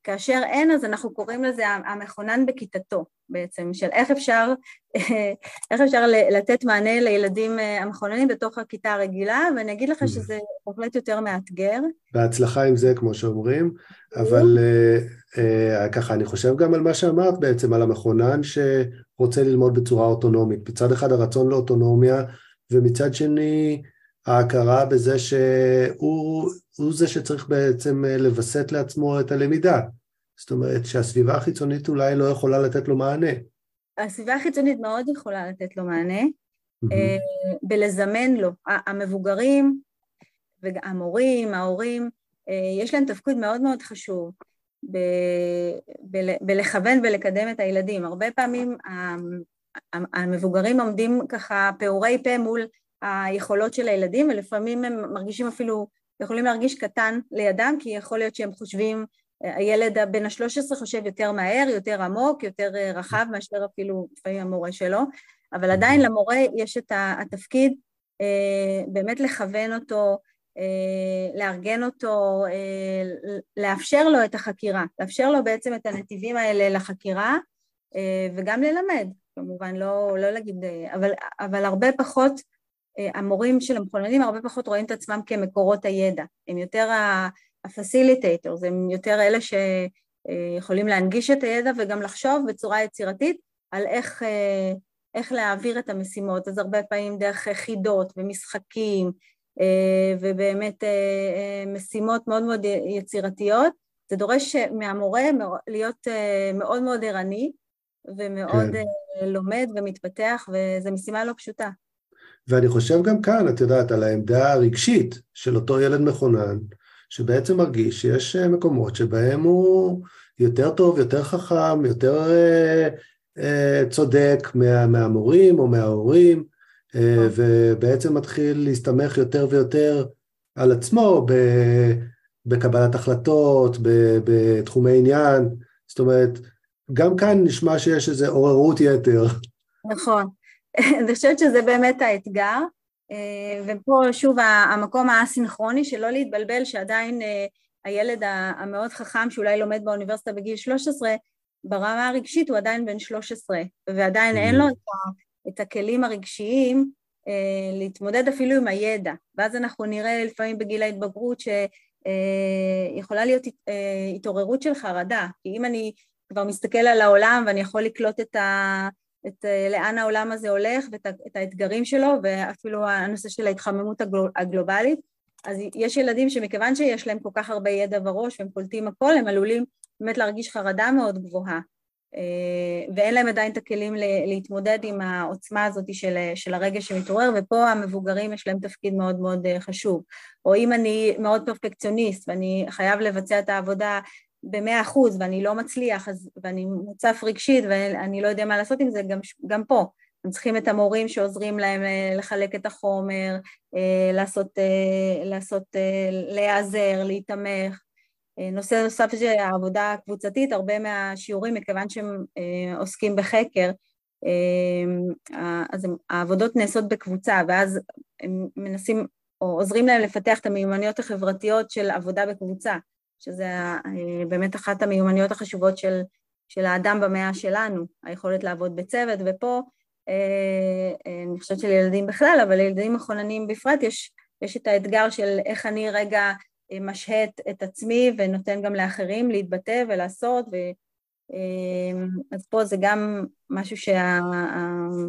כאשר אין, אז אנחנו קוראים לזה המכונן בכיתתו בעצם, של איך אפשר, איך אפשר לתת מענה לילדים אה, המכוננים בתוך הכיתה הרגילה, ואני אגיד לך mm. שזה בהחלט יותר מאתגר. בהצלחה עם זה, כמו שאומרים, אבל אה, אה, ככה, אני חושב גם על מה שאמרת בעצם, על המכונן שרוצה ללמוד בצורה אוטונומית. מצד אחד הרצון לאוטונומיה, ומצד שני, ההכרה בזה שהוא זה שצריך בעצם אה, לווסת לעצמו את הלמידה. זאת אומרת שהסביבה החיצונית אולי לא יכולה לתת לו מענה. הסביבה החיצונית מאוד יכולה לתת לו מענה, mm-hmm. בלזמן לו. המבוגרים, המורים, ההורים, אה, יש להם תפקוד מאוד מאוד חשוב ב- בלכוון ולקדם את הילדים. הרבה פעמים המבוגרים עומדים ככה פעורי פה מול היכולות של הילדים, ולפעמים הם מרגישים אפילו, יכולים להרגיש קטן לידם, כי יכול להיות שהם חושבים, הילד בן ה-13 חושב יותר מהר, יותר עמוק, יותר אה, רחב מאשר אפילו לפעמים המורה שלו, אבל עדיין למורה יש את התפקיד אה, באמת לכוון אותו, אה, לארגן אותו, לאפשר לו את החקירה, לאפשר לו בעצם את הנתיבים האלה לחקירה וגם ללמד, כמובן, לא, לא להגיד, אבל, אבל הרבה פחות אה, המורים של המכוננים הרבה פחות רואים את עצמם כמקורות הידע, הם יותר ה-facilitators, הם יותר אלה שיכולים להנגיש את הידע וגם לחשוב בצורה יצירתית על איך, אה, איך להעביר את המשימות, אז הרבה פעמים דרך חידות ומשחקים אה, ובאמת משימות מאוד מאוד יצירתיות, זה דורש מהמורה להיות מאוד מאוד ערני ומאוד כן. לומד ומתפתח, וזו משימה לא פשוטה. ואני חושב גם כאן, את יודעת, על העמדה הרגשית של אותו ילד מכונן, שבעצם מרגיש שיש אה, מקומות שבהם הוא יותר טוב, יותר חכם, יותר אה, אה, צודק מה, מהמורים או מההורים, אה, ובעצם מתחיל להסתמך יותר ויותר על עצמו ב, בקבלת החלטות, ב, בתחומי עניין. זאת אומרת, גם כאן נשמע שיש איזו עוררות יתר. נכון. אני חושבת שזה באמת האתגר, אה, ופה שוב המקום האסינכרוני שלא להתבלבל שעדיין אה, הילד המאוד חכם שאולי לומד באוניברסיטה בגיל 13, ברמה הרגשית הוא עדיין בן 13, ועדיין אין לו mm-hmm. את הכלים הרגשיים אה, להתמודד אפילו עם הידע, ואז אנחנו נראה לפעמים בגיל ההתבגרות שיכולה להיות התעוררות של חרדה, כי אם אני כבר מסתכל על העולם ואני יכול לקלוט את ה... את אה, לאן העולם הזה הולך ואת האתגרים שלו ואפילו הנושא של ההתחממות הגלובלית. אז יש ילדים שמכיוון שיש להם כל כך הרבה ידע בראש והם קולטים הכל, הם עלולים באמת להרגיש חרדה מאוד גבוהה אה, ואין להם עדיין את הכלים להתמודד עם העוצמה הזאת של, של הרגש שמתעורר, ופה המבוגרים יש להם תפקיד מאוד מאוד אה, חשוב. או אם אני מאוד פרפקציוניסט ואני חייב לבצע את העבודה במאה אחוז ואני לא מצליח אז, ואני מוצף רגשית ואני לא יודע מה לעשות עם זה, גם, גם פה. הם צריכים את המורים שעוזרים להם אה, לחלק את החומר, אה, לעשות, אה, לעשות להיעזר, להתמך. נושא נוסף זה העבודה הקבוצתית, הרבה מהשיעורים, מכיוון שהם עוסקים בחקר, אז העבודות נעשות בקבוצה, ואז הם מנסים, או עוזרים להם לפתח את המיומנויות החברתיות של עבודה בקבוצה. שזה אה, באמת אחת המיומנויות החשובות של, של האדם במאה שלנו, היכולת לעבוד בצוות, ופה אה, אה, אני חושבת שלילדים בכלל, אבל לילדים מכוננים בפרט יש, יש את האתגר של איך אני רגע משהה את עצמי ונותן גם לאחרים להתבטא ולעשות, ו, אז פה זה גם משהו שהכיתות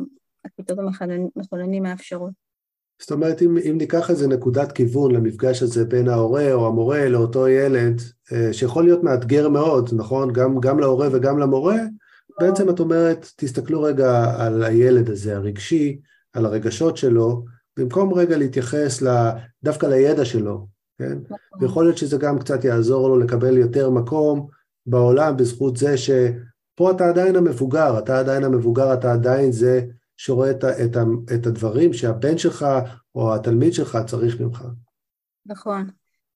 המכוננים מאפשרות. זאת אומרת, אם, אם ניקח איזה נקודת כיוון למפגש הזה בין ההורה או המורה לאותו ילד, אה, שיכול להיות מאתגר מאוד, נכון? גם, גם להורה וגם למורה, בעצם את אומרת, תסתכלו רגע על הילד הזה, הרגשי, על הרגשות שלו, במקום רגע להתייחס דווקא לידע שלו, כן? נכון. ויכול להיות שזה גם קצת יעזור לו לקבל יותר מקום בעולם בזכות זה שפה אתה עדיין המבוגר, אתה עדיין המבוגר, אתה עדיין זה שרואה את, את, את הדברים שהבן שלך או התלמיד שלך צריך ממך. נכון.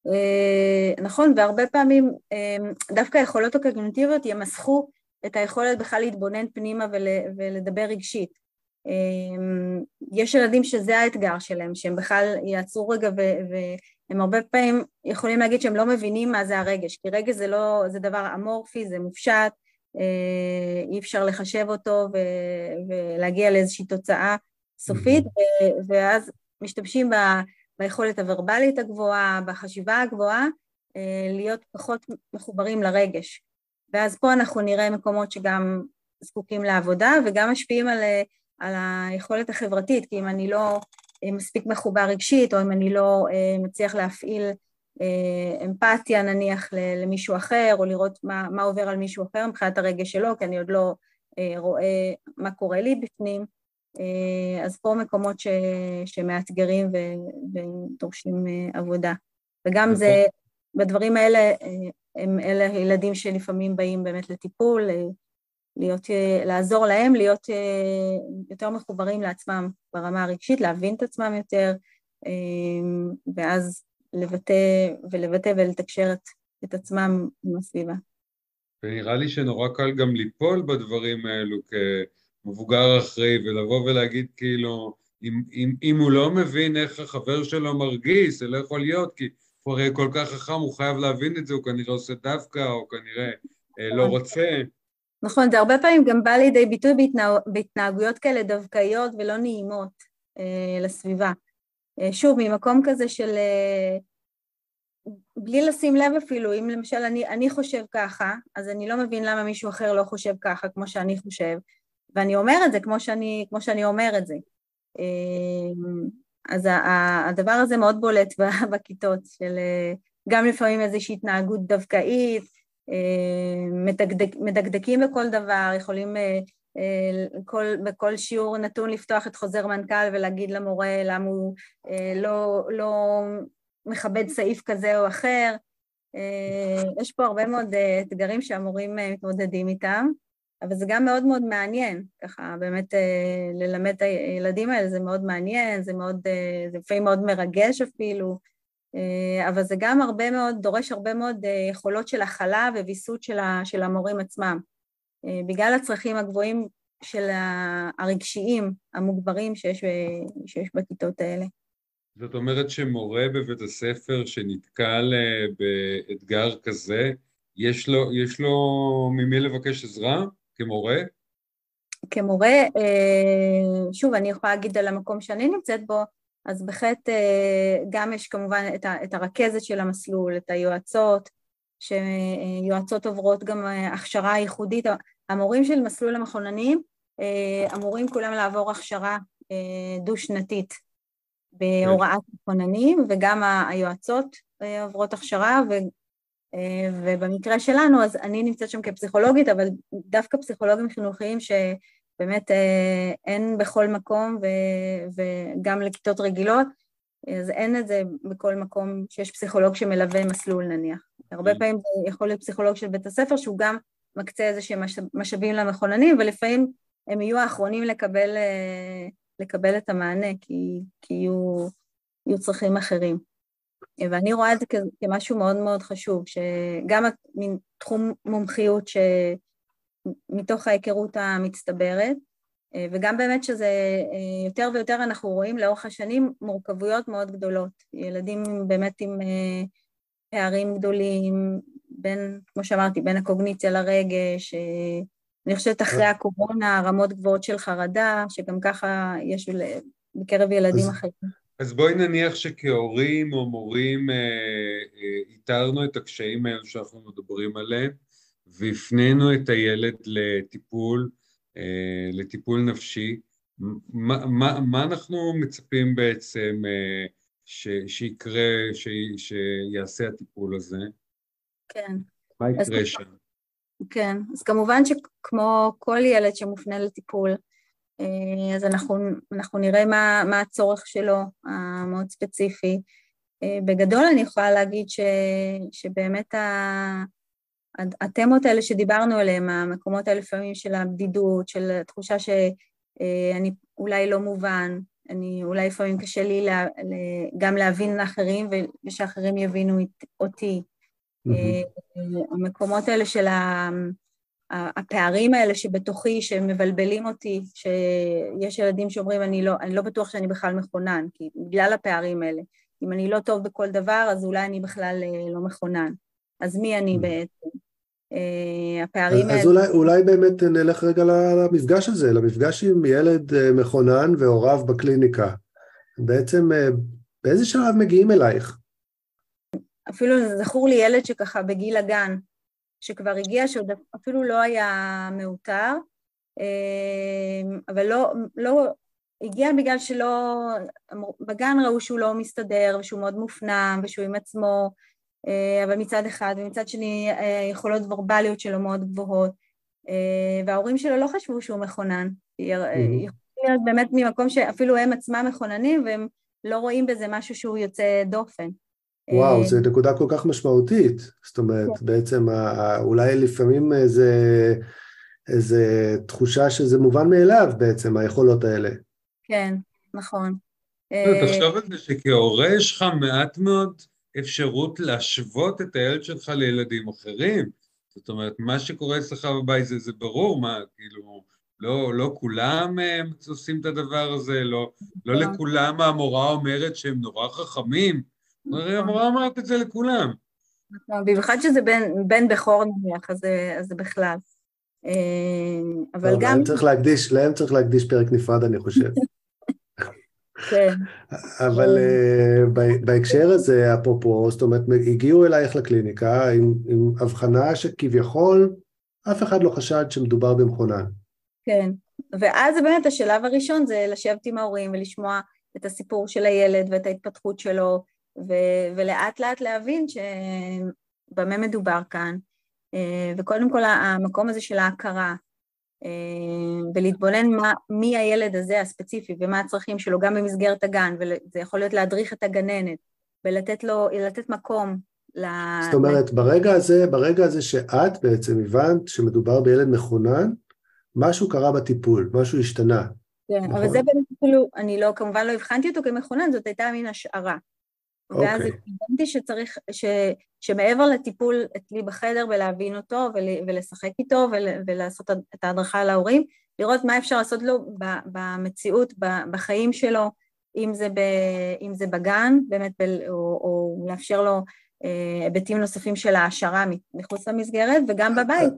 אה, נכון, והרבה פעמים אה, דווקא היכולות הקוגניטיביות ימסכו את היכולת בכלל להתבונן פנימה ול, ולדבר רגשית. אה, יש ילדים שזה האתגר שלהם, שהם בכלל יעצרו רגע ו, והם הרבה פעמים יכולים להגיד שהם לא מבינים מה זה הרגש, כי רגש זה לא, זה דבר אמורפי, זה מופשט, אי אפשר לחשב אותו ו, ולהגיע לאיזושהי תוצאה סופית, ואז משתמשים ב... ביכולת הוורבלית הגבוהה, בחשיבה הגבוהה, אה, להיות פחות מחוברים לרגש. ואז פה אנחנו נראה מקומות שגם זקוקים לעבודה וגם משפיעים על, אה, על היכולת החברתית, כי אם אני לא אה, מספיק מחובר רגשית, או אם אני לא מצליח להפעיל אמפתיה נניח למישהו אחר, או לראות מה, מה עובר על מישהו אחר מבחינת הרגש שלו, כי אני עוד לא רואה מה קורה לי בפנים, אה, אז פה מקומות ש, שמאתגרים ו, ודורשים אה, עבודה. וגם זה, בדברים האלה, אה, הם אלה ילדים שלפעמים באים באמת לטיפול, להיות, לעזור להם להיות יותר מחוברים לעצמם ברמה הרגשית, להבין את עצמם יותר, ואז לבטא ולבטא ולתקשר את, את עצמם עם הסביבה. ונראה לי שנורא קל גם ליפול בדברים האלו, כ... מבוגר אחראי, ולבוא ולהגיד כאילו, אם, אם, אם הוא לא מבין איך החבר שלו מרגיש, זה לא יכול להיות, כי הוא הרי כל כך חכם, הוא חייב להבין את זה, הוא כנראה עושה דווקא, או כנראה אה, לא נכון. רוצה. נכון, זה הרבה פעמים גם בא לידי ביטוי בהתנהג... בהתנהגויות כאלה דווקאיות ולא נעימות אה, לסביבה. אה, שוב, ממקום כזה של... אה, בלי לשים לב אפילו, אם למשל אני, אני חושב ככה, אז אני לא מבין למה מישהו אחר לא חושב ככה כמו שאני חושב, ואני אומר את זה כמו שאני, כמו שאני אומר את זה. אמ, אז הדבר הזה מאוד בולט בכיתות, של גם לפעמים איזושהי התנהגות דווקאית, מדקדק, מדקדקים בכל דבר, יכולים אה, אה, כל, בכל שיעור נתון לפתוח את חוזר מנכ"ל ולהגיד למורה למה הוא אה, לא, לא מכבד סעיף כזה או אחר. יש פה הרבה מאוד אתגרים שהמורים מתמודדים איתם. אבל זה גם מאוד מאוד מעניין, ככה באמת אה, ללמד את הילדים האלה זה מאוד מעניין, זה מאוד, אה, זה לפעמים מאוד מרגש אפילו, אה, אבל זה גם הרבה מאוד, דורש הרבה מאוד יכולות של הכלה וויסות של המורים עצמם. בגלל הצרכים הגבוהים של הרגשיים המוגברים שיש, שיש בכיתות האלה. זאת אומרת שמורה בבית הספר שנתקל באתגר כזה, יש לו, יש לו ממי לבקש עזרה? כמורה? כמורה, אה, שוב, אני יכולה להגיד על המקום שאני נמצאת בו, אז בהחלט אה, גם יש כמובן את הרכזת של המסלול, את היועצות, שיועצות עוברות גם אה, הכשרה ייחודית. המורים של מסלול המכוננים אמורים כולם לעבור הכשרה דו-שנתית בהוראת מכוננים, וגם היועצות עוברות הכשרה, אה, ובמקרה שלנו, אז אני נמצאת שם כפסיכולוגית, אבל דווקא פסיכולוגים חינוכיים שבאמת אה, אין בכל מקום, וגם לכיתות רגילות, אז אין את זה בכל מקום שיש פסיכולוג שמלווה מסלול נניח. הרבה mm. פעמים זה יכול להיות פסיכולוג של בית הספר, שהוא גם מקצה איזה שהם משאבים למכוננים, ולפעמים הם יהיו האחרונים לקבל, אה, לקבל את המענה, כי, כי יהיו, יהיו צרכים אחרים. ואני רואה את זה כמשהו מאוד מאוד חשוב, שגם מין תחום מומחיות שמתוך ההיכרות המצטברת, וגם באמת שזה יותר ויותר אנחנו רואים לאורך השנים מורכבויות מאוד גדולות. ילדים באמת עם אה, פערים גדולים, בין, כמו שאמרתי, בין הקוגניציה לרגש, אה, אני חושבת אחרי הקורונה רמות גבוהות של חרדה, שגם ככה יש בקרב ילדים אחרים. אז בואי נניח שכהורים או מורים אה, אה, איתרנו את הקשיים האלו שאנחנו מדברים עליהם והפנינו את הילד לטיפול, לטיפול נפשי, מה, מה, מה אנחנו מצפים בעצם אה, ש, שיקרה, ש, שיעשה הטיפול הזה? כן. מה יקרה שם? כן, אז כמובן שכמו כל ילד שמופנה לטיפול, אז אנחנו, אנחנו נראה מה, מה הצורך שלו המאוד ספציפי. בגדול אני יכולה להגיד ש, שבאמת ה, התמות האלה שדיברנו עליהן, המקומות האלה לפעמים של הבדידות, של התחושה שאני אולי לא מובן, אני, אולי לפעמים קשה לי לה, גם להבין לאחרים ושאחרים יבינו אותי. Mm-hmm. המקומות האלה של הפערים האלה שבתוכי, שמבלבלים אותי, שיש ילדים שאומרים, אני לא, אני לא בטוח שאני בכלל מכונן, כי בגלל הפערים האלה. אם אני לא טוב בכל דבר, אז אולי אני בכלל אה, לא מכונן. אז מי אני mm. בעצם? אה, הפערים. אז אולי, אולי באמת נלך רגע למפגש הזה, למפגש עם ילד אה, מכונן והוריו בקליניקה. בעצם באיזה שלב מגיעים אלייך? אפילו זכור לי ילד שככה בגיל הגן, שכבר הגיע, שעוד אפילו לא היה מאותר, אבל לא, לא, הגיע בגלל שלא, בגן ראו שהוא לא מסתדר ושהוא מאוד מופנם ושהוא עם עצמו, אה, אבל מצד אחד, ומצד שני אה, יכולות ורבליות שלו מאוד גבוהות, אה, וההורים שלו לא חשבו שהוא מכונן, יכול להיות באמת ממקום שאפילו הם עצמם מכוננים והם לא רואים בזה משהו שהוא יוצא דופן. וואו, זו נקודה כל כך משמעותית. זאת אומרת, כן. בעצם אולי לפעמים איזה, איזה תחושה שזה מובן מאליו בעצם, היכולות האלה. כן, נכון. לא, תחשוב על זה שכהורה יש לך מעט מאוד אפשרות להשוות את הילד שלך לילדים אחרים. זאת אומרת, מה שקורה אצלך בבית זה, זה ברור, מה, כאילו, לא, לא כולם אה, עושים את הדבר הזה, לא, לא נכון. לכולם המורה אומרת שהם נורא חכמים. הרי נכון. המורה אומרת את זה לכולם. נכון, במיוחד שזה בן, בן בכור נניח, אז זה בכלל. אה, אבל גם... להם צריך להקדיש, להם צריך להקדיש פרק נפרד, אני חושב. כן. אבל אה, בהקשר הזה, אפרופו, זאת אומרת, הגיעו אלייך לקליניקה עם, עם הבחנה שכביכול אף אחד לא חשד שמדובר במכונן. כן, ואז באמת השלב הראשון זה לשבת עם ההורים ולשמוע את הסיפור של הילד ואת ההתפתחות שלו, ו- ולאט לאט להבין שבמה מדובר כאן. אה, וקודם כל המקום הזה של ההכרה, ולהתבונן מה, מי הילד הזה הספציפי ומה הצרכים שלו גם במסגרת הגן, וזה יכול להיות להדריך את הגננת ולתת לו, לתת מקום ל... זאת אומרת, ברגע הזה, ברגע הזה שאת בעצם הבנת שמדובר בילד מחונן, משהו קרה בטיפול, משהו השתנה. כן, נכון? אבל זה באמת כאילו, אני לא, כמובן לא הבחנתי אותו כמחונן, זאת הייתה מין השערה. ואז אוקיי. הבנתי שצריך, ש, שמעבר לטיפול אצלי בחדר ולהבין אותו ול, ולשחק איתו ול, ולעשות את ההדרכה להורים, לראות מה אפשר לעשות לו במציאות, בחיים שלו, אם זה, ב, אם זה בגן, באמת, ב, או, או לאפשר לו אה, היבטים נוספים של העשרה מחוץ למסגרת, וגם בבית.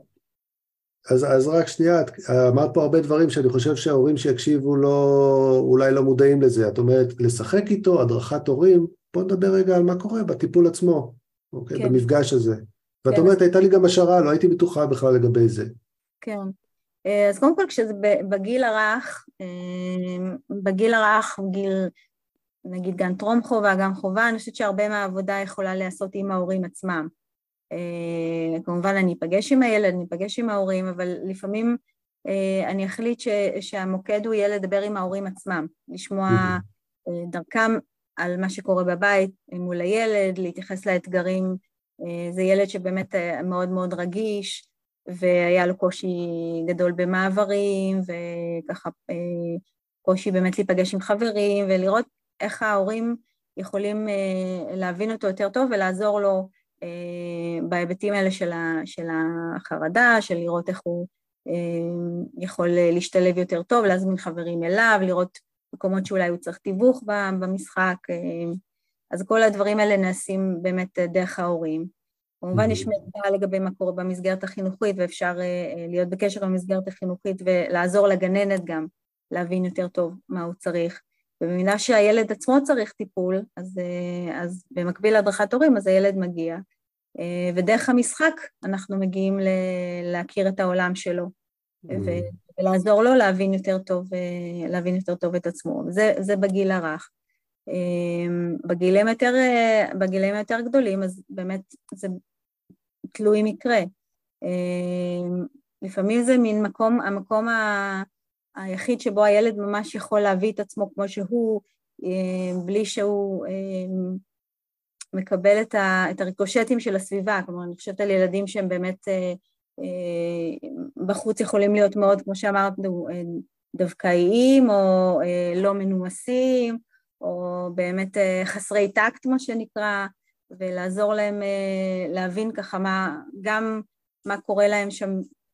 אז, אז רק שנייה, את אמרת פה הרבה דברים שאני חושב שההורים שיקשיבו לא, אולי לא מודעים לזה. את אומרת, לשחק איתו, הדרכת הורים, בוא נדבר רגע על מה קורה בטיפול עצמו, אוקיי? כן. במפגש הזה. ואת כן. אומרת, הייתה לי גם השערה, לא הייתי בטוחה בכלל לגבי זה. כן. אה, אז קודם כל, כשזה בגיל הרך, אה, בגיל הרך, גיל, נגיד גן טרום חובה, גן חובה, אני חושבת שהרבה מהעבודה יכולה להיעשות עם ההורים עצמם. אה, כמובן, אני אפגש עם הילד, אני אפגש עם ההורים, אבל לפעמים אני אחליט ש, שהמוקד הוא יהיה לדבר עם ההורים עצמם, לשמוע דרכם על מה שקורה בבית מול הילד, להתייחס לאתגרים. אה, זה ילד שבאמת אה, מאוד מאוד רגיש, והיה לו קושי גדול במעברים, וככה אה, קושי באמת להיפגש עם חברים, ולראות איך ההורים יכולים להבין אותו יותר טוב ולעזור לו בהיבטים האלה של החרדה, של לראות איך הוא יכול להשתלב יותר טוב, להזמין חברים אליו, לראות מקומות שאולי הוא צריך תיווך במשחק, אה, אז כל הדברים האלה נעשים באמת דרך ההורים. כמובן יש מידע לגבי מה קורה במסגרת החינוכית ואפשר אה, להיות בקשר עם המסגרת החינוכית ולעזור לגננת גם להבין יותר טוב מה הוא צריך. ובמידה שהילד עצמו צריך טיפול, אז, אה, אז במקביל להדרכת הורים, אז הילד מגיע. ודרך המשחק אנחנו מגיעים להכיר את העולם שלו. ולעזור לו להבין יותר טוב, אה, להבין יותר טוב את עצמו. זה, זה בגיל הרך. אמ, בגילים יותר, אה, בגילים יותר גדולים, אז באמת זה תלוי מקרה. לפעמים זה מין מקום, המקום היחיד שבו הילד ממש יכול להביא את עצמו כמו שהוא, בלי שהוא מקבל את הריקושטים של הסביבה. כלומר, אני חושבת על ילדים שהם באמת בחוץ יכולים להיות מאוד, כמו שאמרת, דווקאיים או לא מנומסים, או באמת חסרי טקט, מה שנקרא, ולעזור להם להבין ככה מה, גם מה קורה להם שם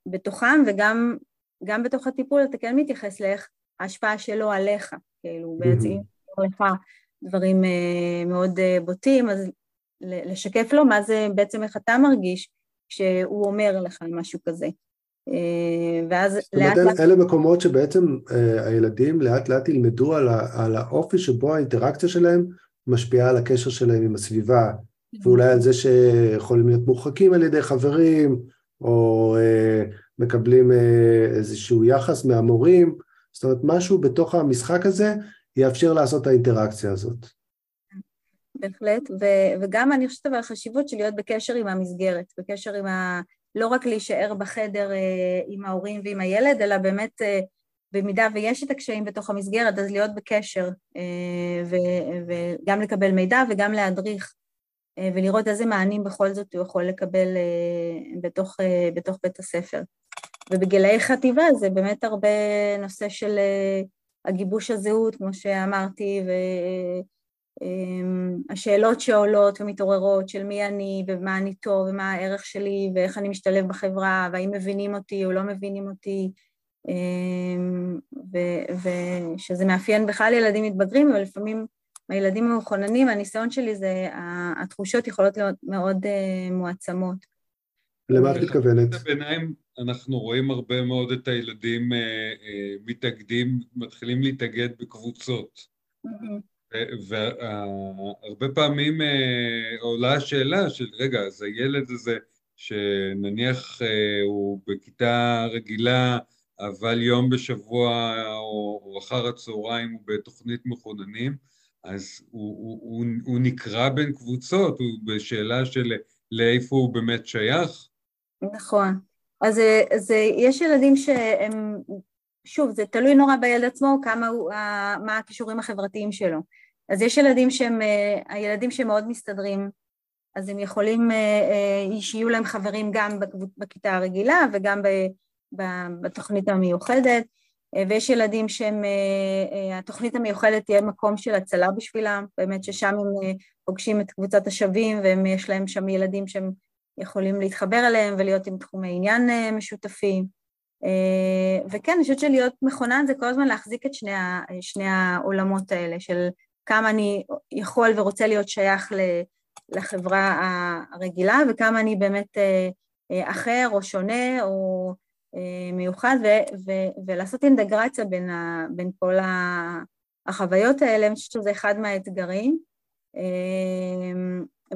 בתוכם, וגם גם בתוך הטיפול אתה כן מתייחס לאיך ההשפעה שלו עליך, כאילו בעצם אם לך דברים מאוד בוטים, אז לשקף לו מה זה בעצם איך אתה מרגיש כשהוא אומר לך משהו כזה. ואז לאט לאט... זאת אומרת, אלה מקומות שבעצם הילדים לאט לאט ילמדו על, על האופי שבו האינטראקציה שלהם משפיעה על הקשר שלהם עם הסביבה, ואולי על זה שיכולים להיות מורחקים על ידי חברים, או אה, מקבלים אה, איזשהו יחס מהמורים, זאת אומרת, משהו בתוך המשחק הזה יאפשר לעשות את האינטראקציה הזאת. בהחלט, ו- וגם אני חושבת על החשיבות של להיות בקשר עם המסגרת, בקשר עם ה... לא רק להישאר בחדר אה, עם ההורים ועם הילד, אלא באמת, אה, במידה ויש את הקשיים בתוך המסגרת, אז להיות בקשר, אה, ו- וגם לקבל מידע וגם להדריך אה, ולראות איזה מענים בכל זאת הוא יכול לקבל אה, בתוך, אה, בתוך בית הספר. ובגילאי חטיבה זה באמת הרבה נושא של הגיבוש הזהות, כמו שאמרתי, והשאלות שעולות ומתעוררות של מי אני ומה אני טוב ומה הערך שלי ואיך אני משתלב בחברה והאם מבינים אותי או לא מבינים אותי, ושזה מאפיין בכלל ילדים מתבגרים, אבל לפעמים הילדים המחוננים, הניסיון שלי זה, התחושות יכולות להיות מאוד uh, מועצמות. למה את מתכוונת? ביניים אנחנו רואים הרבה מאוד את הילדים uh, uh, מתאגדים, מתחילים להתאגד בקבוצות. והרבה פעמים uh, עולה השאלה של, רגע, אז הילד הזה, שנניח uh, הוא בכיתה רגילה, אבל יום בשבוע או, אחר הצהריים הוא בתוכנית מחוננים, אז הוא, הוא, הוא, הוא נקרע בין קבוצות, הוא בשאלה של לאיפה הוא באמת שייך. נכון. אז, אז יש ילדים שהם, שוב, זה תלוי נורא בילד עצמו, כמה הוא, מה הכישורים החברתיים שלו. אז יש ילדים שהם, הילדים שמאוד מסתדרים, אז הם יכולים, שיהיו להם חברים גם בכיתה הרגילה וגם בתוכנית המיוחדת. אה, ויש ילדים שהם, אה, אה, התוכנית המיוחדת תהיה מקום של הצלה בשבילם, באמת ששם הם פוגשים את קבוצת השווים ויש להם שם ילדים שהם יכולים להתחבר אליהם ולהיות עם תחומי עניין משותפים. וכן, אני חושבת שלהיות מכונן זה כל הזמן להחזיק את שני, שני העולמות האלה, של כמה אני יכול ורוצה להיות שייך לחברה הרגילה וכמה אני באמת אחר או שונה או אה, מיוחד ו- ו- ולעשות אינטגרציה בין, ה- בין כל החוויות האלה, אני חושבת שזה אחד מהאתגרים. אה,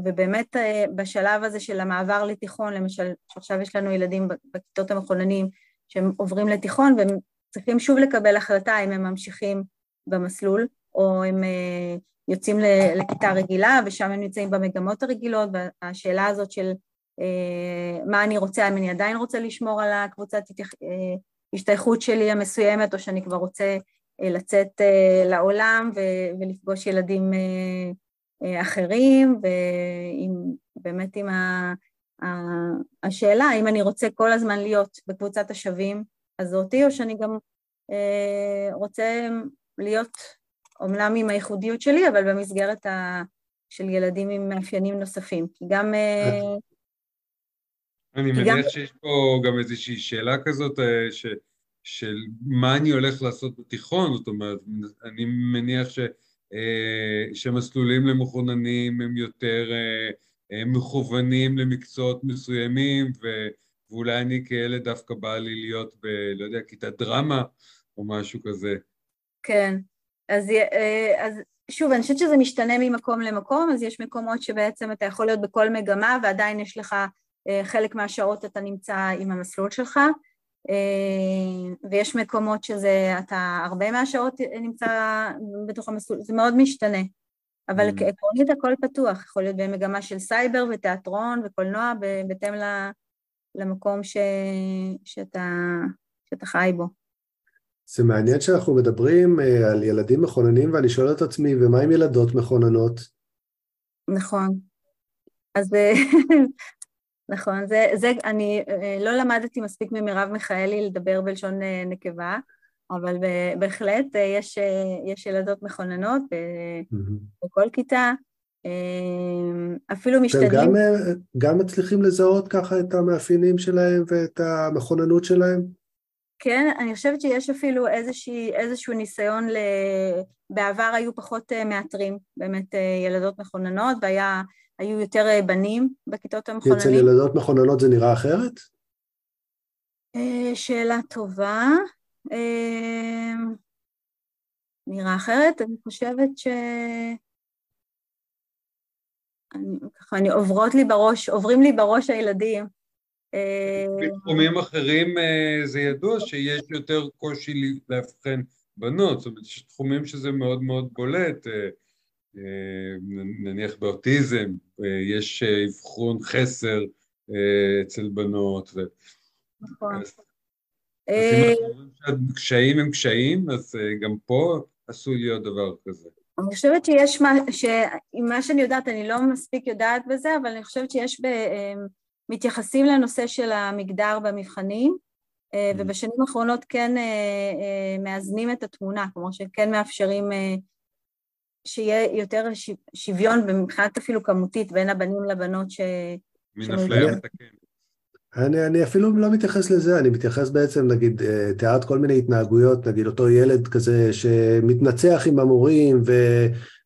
ובאמת אה, בשלב הזה של המעבר לתיכון, למשל, שעכשיו יש לנו ילדים בכיתות המכוננים שהם עוברים לתיכון והם צריכים שוב לקבל החלטה אם הם ממשיכים במסלול או הם יוצאים לכיתה רגילה ושם הם נמצאים במגמות הרגילות והשאלה הזאת של אה, מה אני רוצה, אם אני עדיין רוצה לשמור על הקבוצת אה, השתייכות שלי המסוימת, או שאני כבר רוצה אה, לצאת לעולם ולפגוש ילדים אחרים, ובאמת עם השאלה, האם אני רוצה כל הזמן להיות בקבוצת השווים הזאתי, או שאני גם רוצה להיות אומנם עם הייחודיות שלי, אבל במסגרת של ילדים עם מאפיינים נוספים. כי גם אני מניח שיש פה גם איזושהי שאלה כזאת אה, ש, של מה אני הולך לעשות בתיכון, זאת אומרת, אני מניח ש, אה, שמסלולים למחוננים הם יותר אה, מכוונים למקצועות מסוימים, ו, ואולי אני כילד דווקא בא לי להיות ב... לא יודע, כיתת דרמה או משהו כזה. כן, אז, אז שוב, אני חושבת שזה משתנה ממקום למקום, אז יש מקומות שבעצם אתה יכול להיות בכל מגמה ועדיין יש לך אה, חלק מהשעות אתה נמצא עם המסלול שלך, אה, ויש מקומות שזה, אתה הרבה מהשעות נמצא בתוך המסלול, זה מאוד משתנה. אבל mm. עקרונית הכל פתוח, יכול להיות במגמה של סייבר ותיאטרון וקולנוע, בהתאם למקום ש, שאתה, שאתה חי בו. זה מעניין שאנחנו מדברים אה, על ילדים מכוננים, ואני שואל את עצמי, ומה עם ילדות מכוננות? נכון. אז אה, נכון, זה, זה, אני אה, לא למדתי מספיק ממרב מיכאלי לדבר בלשון נקבה, אבל בהחלט יש, יש ילדות מכוננות בכל כיתה, אפילו משתדלים... גם, גם מצליחים לזהות ככה את המאפיינים שלהם ואת המכוננות שלהם? כן, אני חושבת שיש אפילו איזושהי, איזשהו ניסיון, ל... בעבר היו פחות אה, מאתרים, באמת אה, ילדות מכוננות, והיו יותר אה, בנים בכיתות המכוננים. אצל ילדות מכוננות זה נראה אחרת? שאלה טובה. נראה אחרת, אני חושבת ש... אני, ככה, אני עוברות לי בראש, עוברים לי בראש הילדים. בתחומים אחרים אה, זה ידוע שיש יותר קושי לאבחן בנות, זאת אומרת, יש תחומים שזה מאוד מאוד בולט, אה, אה, נניח באוטיזם, יש אבחון חסר אצל בנות. נכון. אז אם שהקשיים הם קשיים, אז גם פה עשוי להיות דבר כזה. אני חושבת שיש מה, מה שאני יודעת, אני לא מספיק יודעת בזה, אבל אני חושבת שיש ב... מתייחסים לנושא של המגדר במבחנים, אה, mm-hmm. ובשנים האחרונות כן אה, אה, מאזנים את התמונה, כמו שכן מאפשרים שיהיה יותר שוויון מבחינת אפילו כמותית בין הבנים לבנות ש... מן אפליה מתקנת. אני, אני אפילו לא מתייחס לזה, אני מתייחס בעצם, נגיד, תיארת כל מיני התנהגויות, נגיד אותו ילד כזה שמתנצח עם המורים, ו,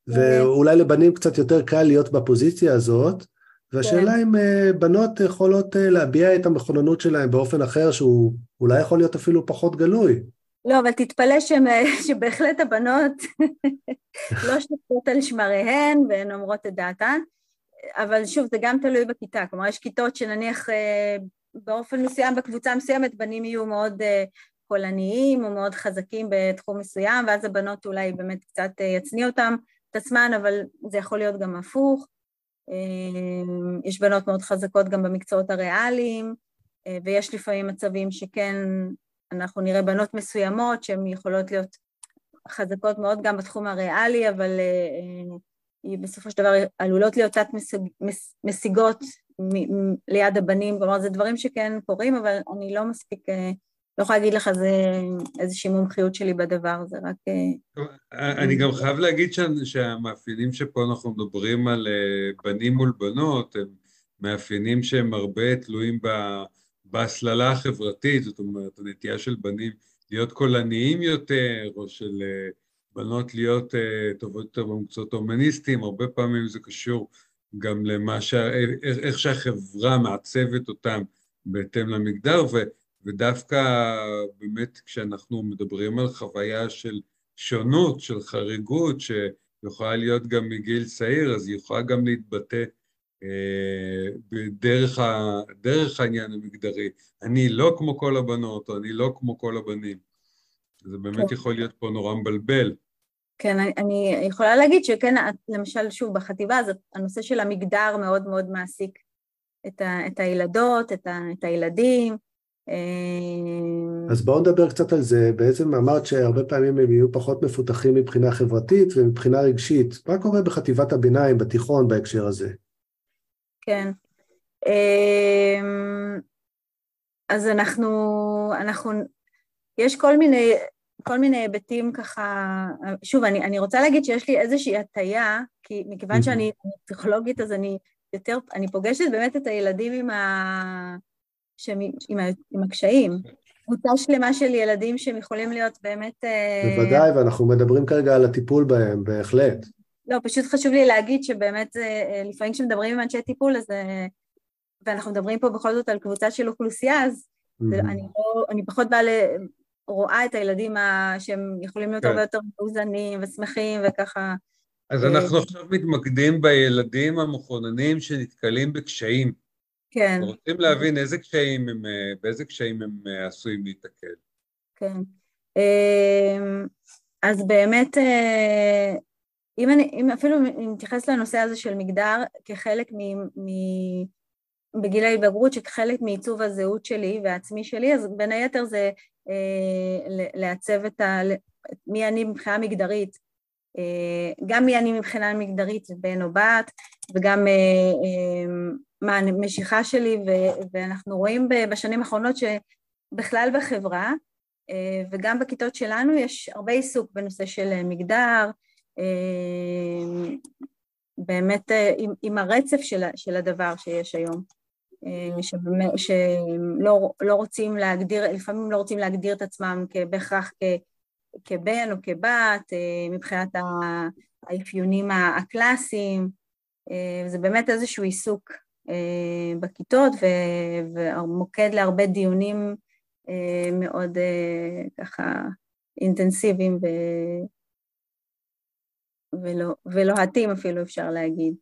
ואולי לבנים קצת יותר קל להיות בפוזיציה הזאת, והשאלה כן. אם אה, בנות יכולות אה, להביע את המכוננות שלהן באופן אחר, שהוא אולי יכול להיות אפילו פחות גלוי. לא, אבל תתפלא שהם, אה, שבהחלט הבנות לא שותפות על שמריהן והן אומרות את דעתן, אבל שוב, זה גם תלוי בכיתה. כלומר, יש כיתות שנניח באופן מסוים, בקבוצה מסוימת, בנים יהיו מאוד קולניים או מאוד חזקים בתחום מסוים, ואז הבנות אולי באמת קצת יצניעו אותם, את עצמן, אבל זה יכול להיות גם הפוך. אמ, יש בנות מאוד חזקות גם במקצועות הריאליים, אה, ויש לפעמים מצבים שכן, אנחנו נראה בנות מסוימות שהן יכולות להיות חזקות מאוד גם בתחום הריאלי, אבל אה, אה, בסופו של דבר עלולות להיות תת משיגות ליד הבנים, כלומר זה דברים שכן קורים, אבל אני לא מספיק לא יכולה להגיד לך זה איזושהי מומחיות שלי בדבר, זה רק... אה, אני גם חייב להגיד שהמאפיינים שפה אנחנו מדברים על אה, בנים מול בנות, הם מאפיינים שהם הרבה תלויים בהסללה החברתית, זאת אומרת, הנטייה של בנים להיות קולניים יותר, או של אה, בנות להיות טובות יותר במקצועות ההומניסטיים, הרבה פעמים זה קשור גם למה ש... איך שהחברה מעצבת אותם בהתאם למגדר, ו... ודווקא באמת כשאנחנו מדברים על חוויה של שונות, של חריגות, שיכולה להיות גם מגיל צעיר, אז היא יכולה גם להתבטא אה, בדרך ה, דרך העניין המגדרי. אני לא כמו כל הבנות, או אני לא כמו כל הבנים. זה באמת כן. יכול להיות פה נורא מבלבל. כן, אני, יכולה להגיד שכן, למשל, שוב, בחטיבה, אז הנושא של המגדר מאוד מאוד מעסיק את, ה, את הילדות, את, ה, את הילדים, אז בואו נדבר קצת על זה. בעצם אמרת שהרבה פעמים הם יהיו פחות מפותחים מבחינה חברתית ומבחינה רגשית. מה קורה בחטיבת הביניים, בתיכון, בהקשר הזה? כן. אה, אז אנחנו, אנחנו, יש כל מיני, כל מיני היבטים ככה, שוב, אני, אני רוצה להגיד שיש לי איזושהי הטיה, כי מכיוון שאני פסיכולוגית, אז אני יותר, אני פוגשת באמת את הילדים עם ה... עם, עם הקשיים. קבוצה שלמה של ילדים שהם יכולים להיות באמת... אה, בוודאי, ואנחנו מדברים כרגע על הטיפול בהם, בהחלט. לא, פשוט חשוב לי להגיד שבאמת אה, לפעמים כשמדברים עם אנשי טיפול, אז... אה, ואנחנו מדברים פה בכל זאת על קבוצה של אוכלוסייה, אז mm-hmm. אני, לא, אני פחות באה ל... רואה את הילדים ה... שהם יכולים להיות כן. הרבה יותר מאוזנים ושמחים וככה... אז אנחנו עכשיו מתמקדים בילדים המכוננים שנתקלים בקשיים. כן. רוצים להבין איזה קשיים הם, אה, באיזה קשיים הם אה, עשויים להתקל. כן. אמ, אז באמת, אה, אם, אני, אם אפילו נתייחס לנושא הזה של מגדר כחלק מ... מ בגיל ההתבגרות, שכחלק מעיצוב הזהות שלי והעצמי שלי, אז בין היתר זה לעצב את ה... מי אני מבחינה מגדרית, גם מי אני מבחינה מגדרית, בן או בת, וגם מה המשיכה שלי, ואנחנו רואים בשנים האחרונות שבכלל בחברה, וגם בכיתות שלנו יש הרבה עיסוק בנושא של מגדר, באמת עם, עם הרצף של, של הדבר שיש היום, שבאמת, שלא לא רוצים להגדיר, לפעמים לא רוצים להגדיר את עצמם בהכרח כ, כבן או כבת, מבחינת האפיונים הקלאסיים, זה באמת איזשהו עיסוק בכיתות ומוקד להרבה דיונים מאוד ככה אינטנסיביים ו... ולא, ולוהטים אפילו אפשר להגיד.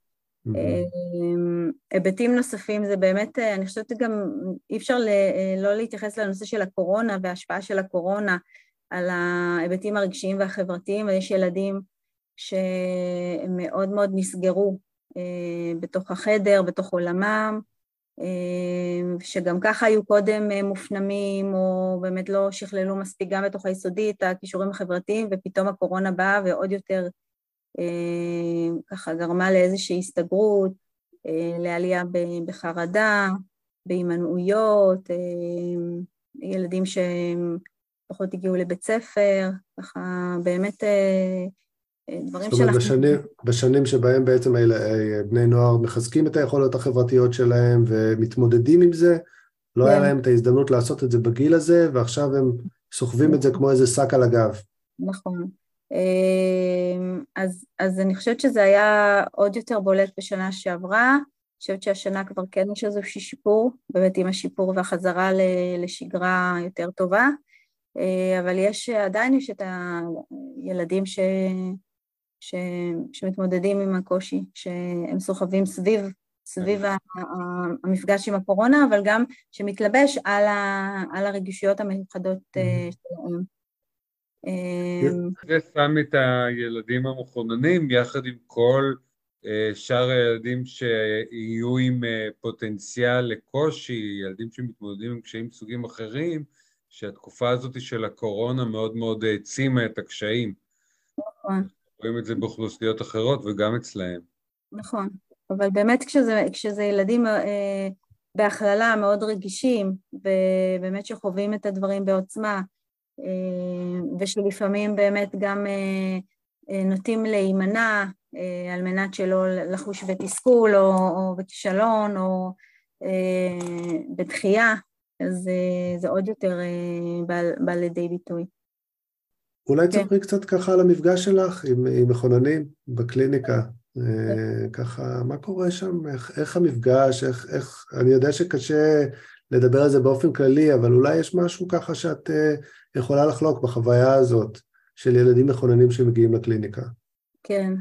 היבטים נוספים זה באמת, אני חושבת גם אי אפשר לא להתייחס לנושא של הקורונה וההשפעה של הקורונה על ההיבטים הרגשיים והחברתיים, ויש ילדים שמאוד מאוד נסגרו בתוך החדר, בתוך עולמם, שגם ככה היו קודם מופנמים או באמת לא שכללו מספיק גם בתוך היסודי את הכישורים החברתיים ופתאום הקורונה באה ועוד יותר ככה גרמה לאיזושהי הסתגרות, לעלייה בחרדה, בהימנעויות, ילדים שפחות הגיעו לבית ספר, ככה באמת דברים שאנחנו... זאת אומרת, בשנים, בשנים שבהם בעצם בני נוער מחזקים את היכולות החברתיות שלהם ומתמודדים עם זה, לא היה כן. להם את ההזדמנות לעשות את זה בגיל הזה, ועכשיו הם סוחבים את זה כמו איזה שק על הגב. נכון. אז, אז אני חושבת שזה היה עוד יותר בולט בשנה שעברה. אני חושבת שהשנה כבר כן יש איזשהו שיפור, באמת עם השיפור והחזרה לשגרה יותר טובה, אבל יש, עדיין יש את הילדים ש, ש, שמתמודדים עם הקושי, שהם סוחבים סביב, סביב המפגש עם הקורונה, אבל גם שמתלבש על, ה, על הרגישויות המיוחדות שלהם. זה שם את הילדים המחוננים יחד עם כל שאר הילדים שיהיו עם פוטנציאל לקושי, ילדים שמתמודדים עם קשיים מסוגים אחרים, שהתקופה הזאת של הקורונה מאוד מאוד העצימה את הקשיים. נכון. רואים את זה באוכלוסיות אחרות וגם אצלהם. נכון, אבל באמת כשזה, כשזה ילדים אה, בהכללה מאוד רגישים, ובאמת שחווים את הדברים בעוצמה, אה, ושלפעמים באמת גם אה, אה, נוטים להימנע אה, על מנת שלא לחוש בתסכול או, או בכישלון או אה, בתחייה, אז אה, זה עוד יותר אה, בא, בא לידי ביטוי. אולי כן. תספרי קצת ככה על המפגש שלך עם, עם מכוננים בקליניקה, כן. ככה, מה קורה שם, איך, איך המפגש, איך, איך, אני יודע שקשה לדבר על זה באופן כללי, אבל אולי יש משהו ככה שאת יכולה לחלוק בחוויה הזאת של ילדים מכוננים שמגיעים לקליניקה. כן,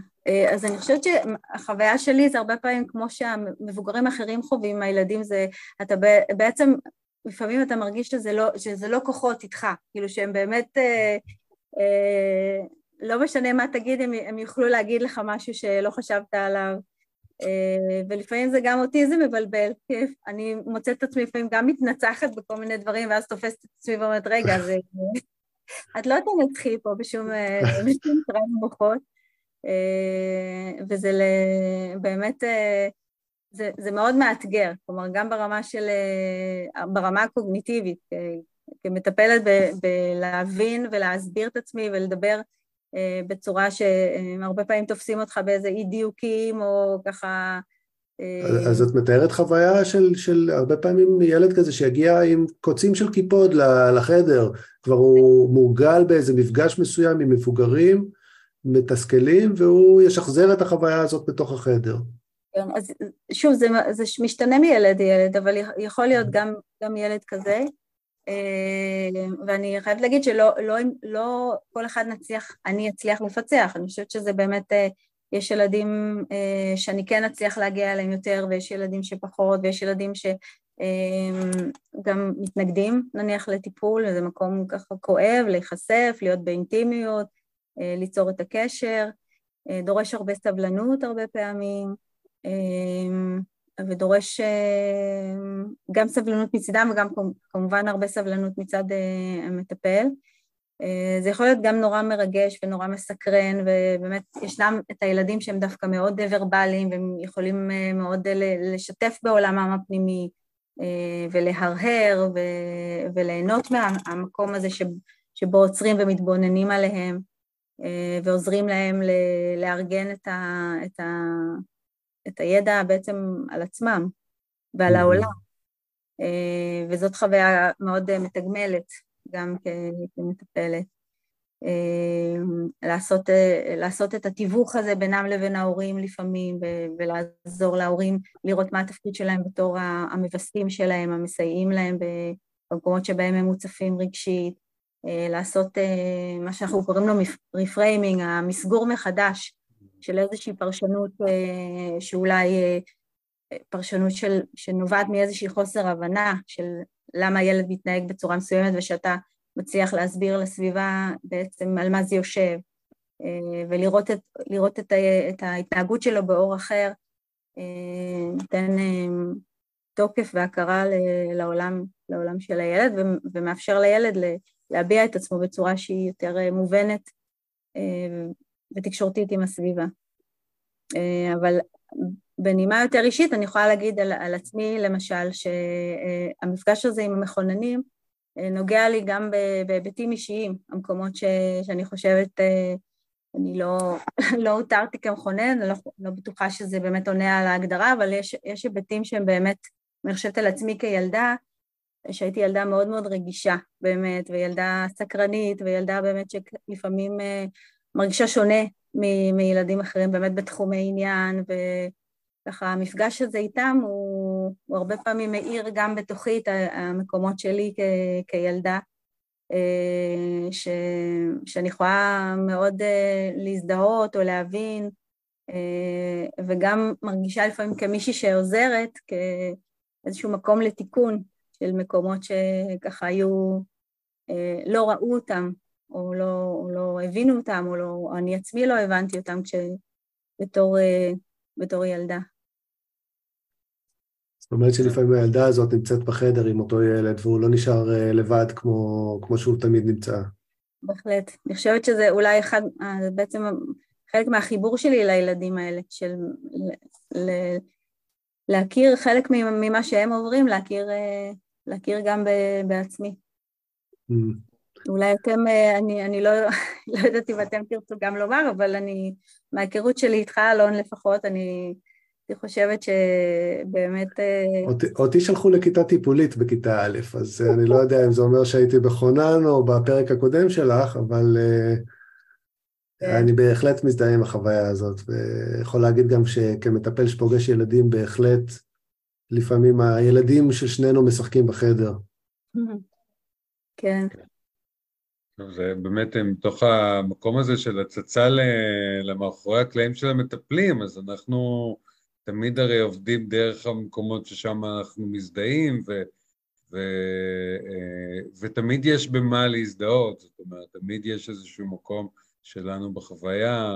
אז אני חושבת שהחוויה שלי זה הרבה פעמים כמו שהמבוגרים האחרים חווים, הילדים זה, אתה בעצם, לפעמים אתה מרגיש שזה לא, שזה לא כוחות איתך, כאילו שהם באמת אה, לא משנה מה תגיד, הם, הם יוכלו להגיד לך משהו שלא חשבת עליו. אה, ולפעמים זה גם אותי זה מבלבל, כי אני מוצאת את עצמי לפעמים גם מתנצחת בכל מיני דברים, ואז תופסת את עצמי ואומרת, רגע, זה... את לא תנצחי פה בשום קרב מוחות. וזה באמת, זה, זה מאוד מאתגר, כלומר, גם ברמה של, ברמה הקוגניטיבית, כמטפלת בלהבין ולהסביר את עצמי ולדבר אה, בצורה שהרבה פעמים תופסים אותך באיזה אי דיוקים או ככה... אה, אז את מתארת חוויה של, של הרבה פעמים ילד כזה שיגיע עם קוצים של קיפוד לחדר, כבר הוא מורגל באיזה מפגש מסוים עם מבוגרים מתסכלים, והוא ישחזר את החוויה הזאת בתוך החדר. כן, אז שוב, זה, זה משתנה מילד לילד, אבל יכול להיות גם, גם ילד כזה. אה, ואני חייבת להגיד שלא לא, לא כל אחד נצליח, אני אצליח לפצח, אני חושבת שזה באמת, אה, יש ילדים אה, שאני כן אצליח להגיע אליהם יותר ויש ילדים שפחות ויש ילדים שגם מתנגדים נניח לטיפול, זה מקום ככה כואב, להיחשף, להיות באינטימיות, ליצור את הקשר, דורש הרבה סבלנות הרבה פעמים ודורש גם סבלנות מצידם וגם כמובן הרבה סבלנות מצד המטפל. זה יכול להיות גם נורא מרגש ונורא מסקרן, ובאמת ישנם את הילדים שהם דווקא מאוד ורבליים, והם יכולים מאוד לשתף בעולמם הפנימי ולהרהר וליהנות מהמקום הזה שבו עוצרים ומתבוננים עליהם. אה, ועוזרים להם לארגן את, ה, את, הידע בעצם על עצמם ועל העולם. אה, וזאת חוויה מאוד מתגמלת גם כמטפלת. אה, לעשות, לעשות את התיווך הזה בינם לבין ההורים לפעמים, ולעזור להורים לראות מה התפקיד שלהם בתור המווסתים שלהם, המסייעים להם במקומות שבהם הם מוצפים רגשית, אה, לעשות אה, מה שאנחנו קוראים לו reframing, המסגור מחדש של איזושהי פרשנות אה, שאולי פרשנות של, שנובעת מאיזושהי חוסר הבנה של למה הילד מתנהג בצורה מסוימת ושאתה מצליח להסביר לסביבה בעצם על מה זה יושב ולראות את, את, את ההתנהגות שלו באור אחר נותן תוקף והכרה לעולם, לעולם של הילד ומאפשר לילד להביע את עצמו בצורה שהיא יותר אה, מובנת אה, ותקשורתית עם הסביבה. אה, אבל בנימה יותר אישית אני יכולה להגיד על, על עצמי, למשל, שהמפגש הזה עם המכוננים נוגע לי גם בהיבטים אישיים, המקומות ש, שאני חושבת, אני לא, לא הותרתי כמכונן, אני לא, לא בטוחה שזה באמת עונה על ההגדרה, אבל יש, יש היבטים שהם באמת, אני חושבת על עצמי כילדה, שהייתי ילדה מאוד מאוד רגישה, באמת, וילדה סקרנית, וילדה באמת שלפעמים מרגישה שונה מ- מילדים אחרים, באמת בתחומי עניין, וככה המפגש הזה איתם הוא, הוא הרבה פעמים מאיר גם בתוכי את המקומות שלי כ- כילדה, uh, ש- שאני יכולה מאוד uh, להזדהות או להבין, uh, וגם מרגישה לפעמים כמישהי שעוזרת, כאיזשהו מקום לתיקון של מקומות שככה היו, אה, לא ראו אותם, או לא, או לא הבינו אותם, או, לא, או אני עצמי לא הבנתי אותם כש, בתור, אה, בתור ילדה. זאת אומרת שלפעמים הילדה הזאת נמצאת בחדר עם אותו ילד, והוא לא נשאר אה, לבד כמו, כמו שהוא תמיד נמצא. בהחלט. אני חושבת שזה אולי אחד, בעצם חלק מהחיבור שלי לילדים האלה, של ל, ל, להכיר חלק ממה שהם עוברים, להכיר להכיר גם בעצמי. אולי אתם, אה, אני, אני לא, לא יודעת אם אתם תרצו גם לומר, אבל אני, מההיכרות שלי איתך, אלון לפחות, אני, אני חושבת שבאמת... אה, אותי, אותי שלחו לכיתה טיפולית בכיתה א', אז אה, אני לא יודע אם זה אומר שהייתי בכונן או בפרק הקודם שלך, אבל כן. אני בהחלט מזדהה עם החוויה הזאת, ויכול להגיד גם שכמטפל שפוגש ילדים, בהחלט לפעמים הילדים של שנינו משחקים בחדר. כן. זה באמת מתוך המקום הזה של הצצה למאחורי הקלעים של המטפלים, אז אנחנו תמיד הרי עובדים דרך המקומות ששם אנחנו מזדהים, ו, ו, אה, ותמיד יש במה להזדהות, זאת אומרת, תמיד יש איזשהו מקום שלנו בחוויה,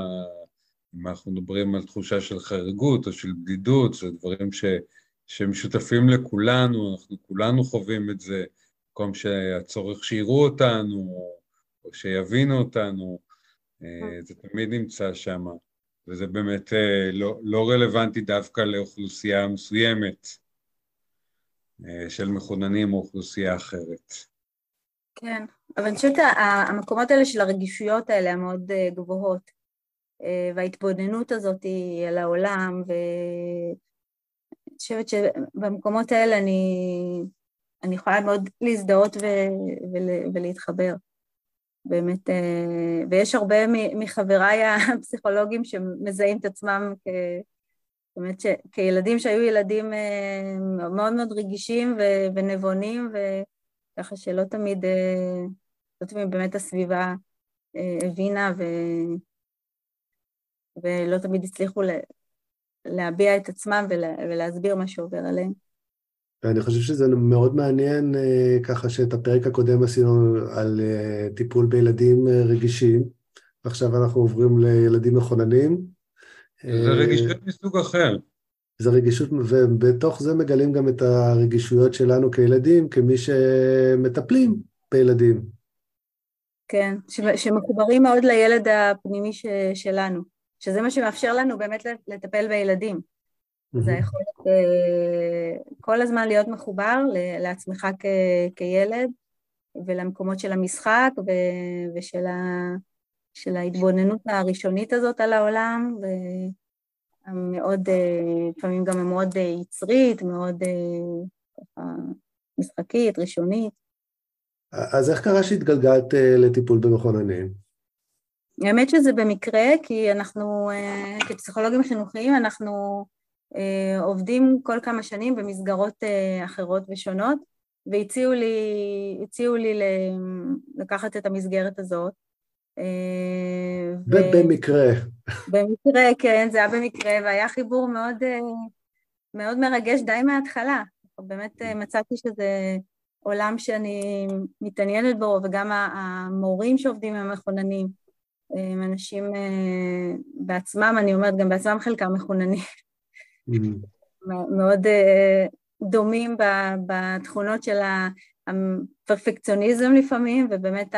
אם אנחנו מדברים על תחושה של חריגות או של בדידות, זה דברים ש... שמשותפים לכולנו, אנחנו כולנו חווים את זה, מקום שהצורך שיראו אותנו, או שיבינו אותנו, אה, זה תמיד נמצא שם, וזה באמת אה, לא, לא רלוונטי דווקא לאוכלוסייה מסוימת אה, של מחוננים או אוכלוסייה אחרת. כן, אבל אני חושבת שהמקומות האלה של הרגישויות האלה המאוד גבוהות, וההתבוננות הזאת על העולם, ו... חושבת שבמקומות האלה אני, אני יכולה מאוד להזדהות ו, ול, ולהתחבר. באמת, אה, ויש הרבה מחבריי הפסיכולוגים שמזהים את עצמם כ... באמת שכילדים שהיו ילדים אה, מאוד מאוד רגישים ו, ונבונים, וככה שלא תמיד, אה, לא תמיד באמת הסביבה הבינה ו... ולא תמיד הצליחו להביע את עצמם ולה, ולהסביר מה שעובר עליהם. ואני חושב שזה מאוד מעניין, אה, ככה שאת הפרק הקודם עשינו על אה, טיפול בילדים אה, רגישים, ועכשיו אנחנו עוברים לילדים מכוננים. זה רגישות מסוג אחר. זה רגישות, ובתוך זה מגלים גם את הרגישויות שלנו כילדים, כמי שמטפלים בילדים. כן, שמחוברים מאוד לילד הפנימי ש, שלנו, שזה מה שמאפשר לנו באמת לטפל בילדים. זה היכולת uh, כל הזמן להיות מחובר לעצמך כ, כילד ולמקומות של המשחק ו, ושל ה, של ההתבוננות הראשונית הזאת על העולם, ומאוד, uh, לפעמים גם מאוד uh, יצרית, מאוד משחקית, ראשונית. אז איך קרה שהתגלגלת אה, לטיפול במכוננים? האמת שזה במקרה, כי אנחנו, אה, כפסיכולוגים חינוכיים, אנחנו אה, עובדים כל כמה שנים במסגרות אחרות ושונות, והציעו לי, לי לקחת את המסגרת הזאת. ובמקרה. במקרה, כן, זה היה במקרה, והיה חיבור מאוד, מאוד מרגש די מההתחלה. באמת מצאתי שזה עולם שאני מתעניינת בו, וגם המורים שעובדים עם המחוננים, הם אנשים אה, בעצמם, אני אומרת, גם בעצמם חלקם מחוננים. מאוד אה, דומים בתכונות של הפרפקציוניזם לפעמים, ובאמת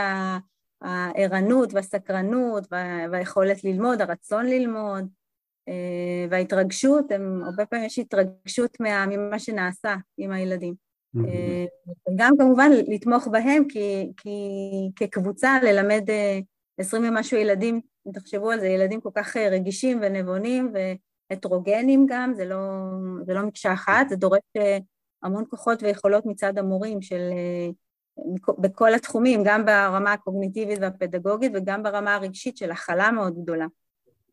הערנות והסקרנות והיכולת ללמוד, הרצון ללמוד, אה, וההתרגשות, הם, הרבה פעמים יש התרגשות ממה שנעשה עם הילדים. אה, גם כמובן לתמוך בהם כי, כי כקבוצה ללמד עשרים ומשהו ילדים, תחשבו על זה, ילדים כל כך רגישים ונבונים והטרוגנים גם, זה לא, זה לא מקשה אחת, זה דורש המון כוחות ויכולות מצד המורים של, בכל התחומים, גם ברמה הקוגניטיבית והפדגוגית וגם ברמה הרגשית של הכלה מאוד גדולה.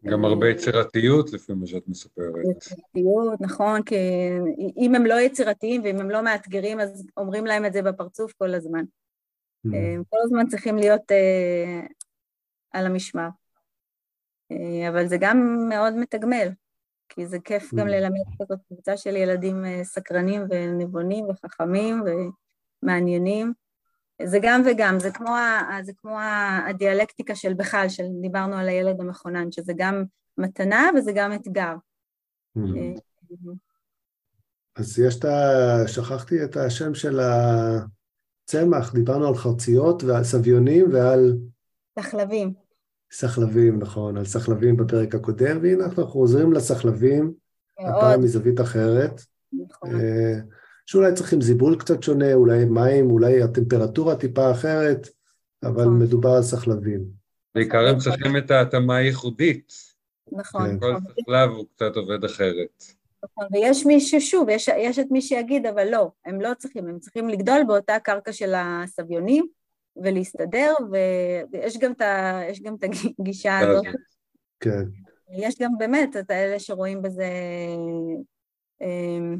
גם הרבה יצירתיות לפי מה שאת מספרת. יצירתיות, נכון, כי אם הם לא יצירתיים ואם הם לא מאתגרים, אז אומרים להם את זה בפרצוף כל הזמן. Mm. הם כל הזמן צריכים להיות על המשמר. אבל זה גם מאוד מתגמל, כי זה כיף mm. גם ללמד כזאת קבוצה של ילדים uh, סקרנים ונבונים וחכמים ומעניינים. זה גם וגם, זה כמו, זה כמו הדיאלקטיקה של בכלל, שדיברנו על הילד המכונן, שזה גם מתנה וזה גם אתגר. Mm-hmm. אה, אז יש את ה... שכחתי את השם של הצמח, דיברנו על חרציות ועל סביונים ועל... סחלבים. סחלבים, נכון, על סחלבים בפרק הקודם, והנה אנחנו חוזרים לסחלבים, הפעם מזווית אחרת. נכון. אה, שאולי צריכים זיבול קצת שונה, אולי מים, אולי הטמפרטורה טיפה אחרת, אבל נכון. מדובר על סחלבים. בעיקר הם צריכים את ההתאמה הייחודית. נכון. כן. כל סחלב הוא קצת עובד אחרת. נכון, ויש מי ששוב, יש, יש את מי שיגיד, אבל לא, הם לא צריכים, הם צריכים לגדול באותה קרקע של הסביונים ולהסתדר, ויש גם את, ה, גם את הגישה הזאת. כן. יש גם באמת את האלה שרואים בזה אמ,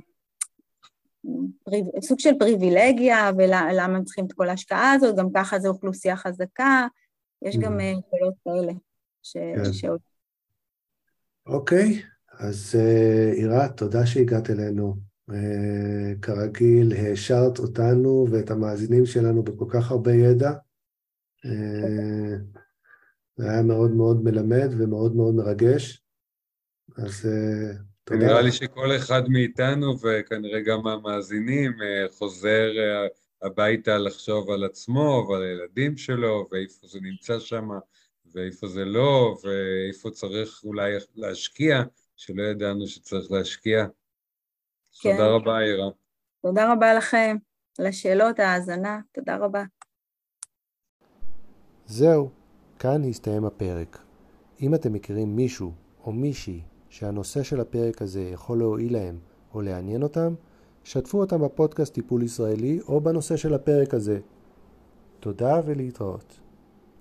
סוג של פריבילגיה, ולמה הם צריכים את כל ההשקעה הזאת, גם ככה זו אוכלוסייה חזקה, יש גם יכולות mm. כאלה. ש... כן. ש... אוקיי, אז uh, עירה, תודה שהגעת אלינו. כרגיל, העשרת אותנו ואת המאזינים שלנו בכל כך הרבה ידע. Uh, זה היה מאוד מאוד מלמד ומאוד מאוד מרגש. אז uh, תודה. נראה לי שכל אחד מאיתנו, וכנראה גם המאזינים, אה, חוזר אה, הביתה לחשוב על עצמו ועל הילדים שלו, ואיפה זה נמצא שם, ואיפה זה לא, ואיפה צריך אולי להשקיע, שלא ידענו שצריך להשקיע. כן. תודה רבה, אירה. תודה רבה לכם על השאלות, ההאזנה, תודה רבה. זהו, כאן הסתיים הפרק. אם אתם מכירים מישהו או מישהי שהנושא של הפרק הזה יכול להועיל להם או לעניין אותם, שתפו אותם בפודקאסט טיפול ישראלי או בנושא של הפרק הזה. תודה ולהתראות.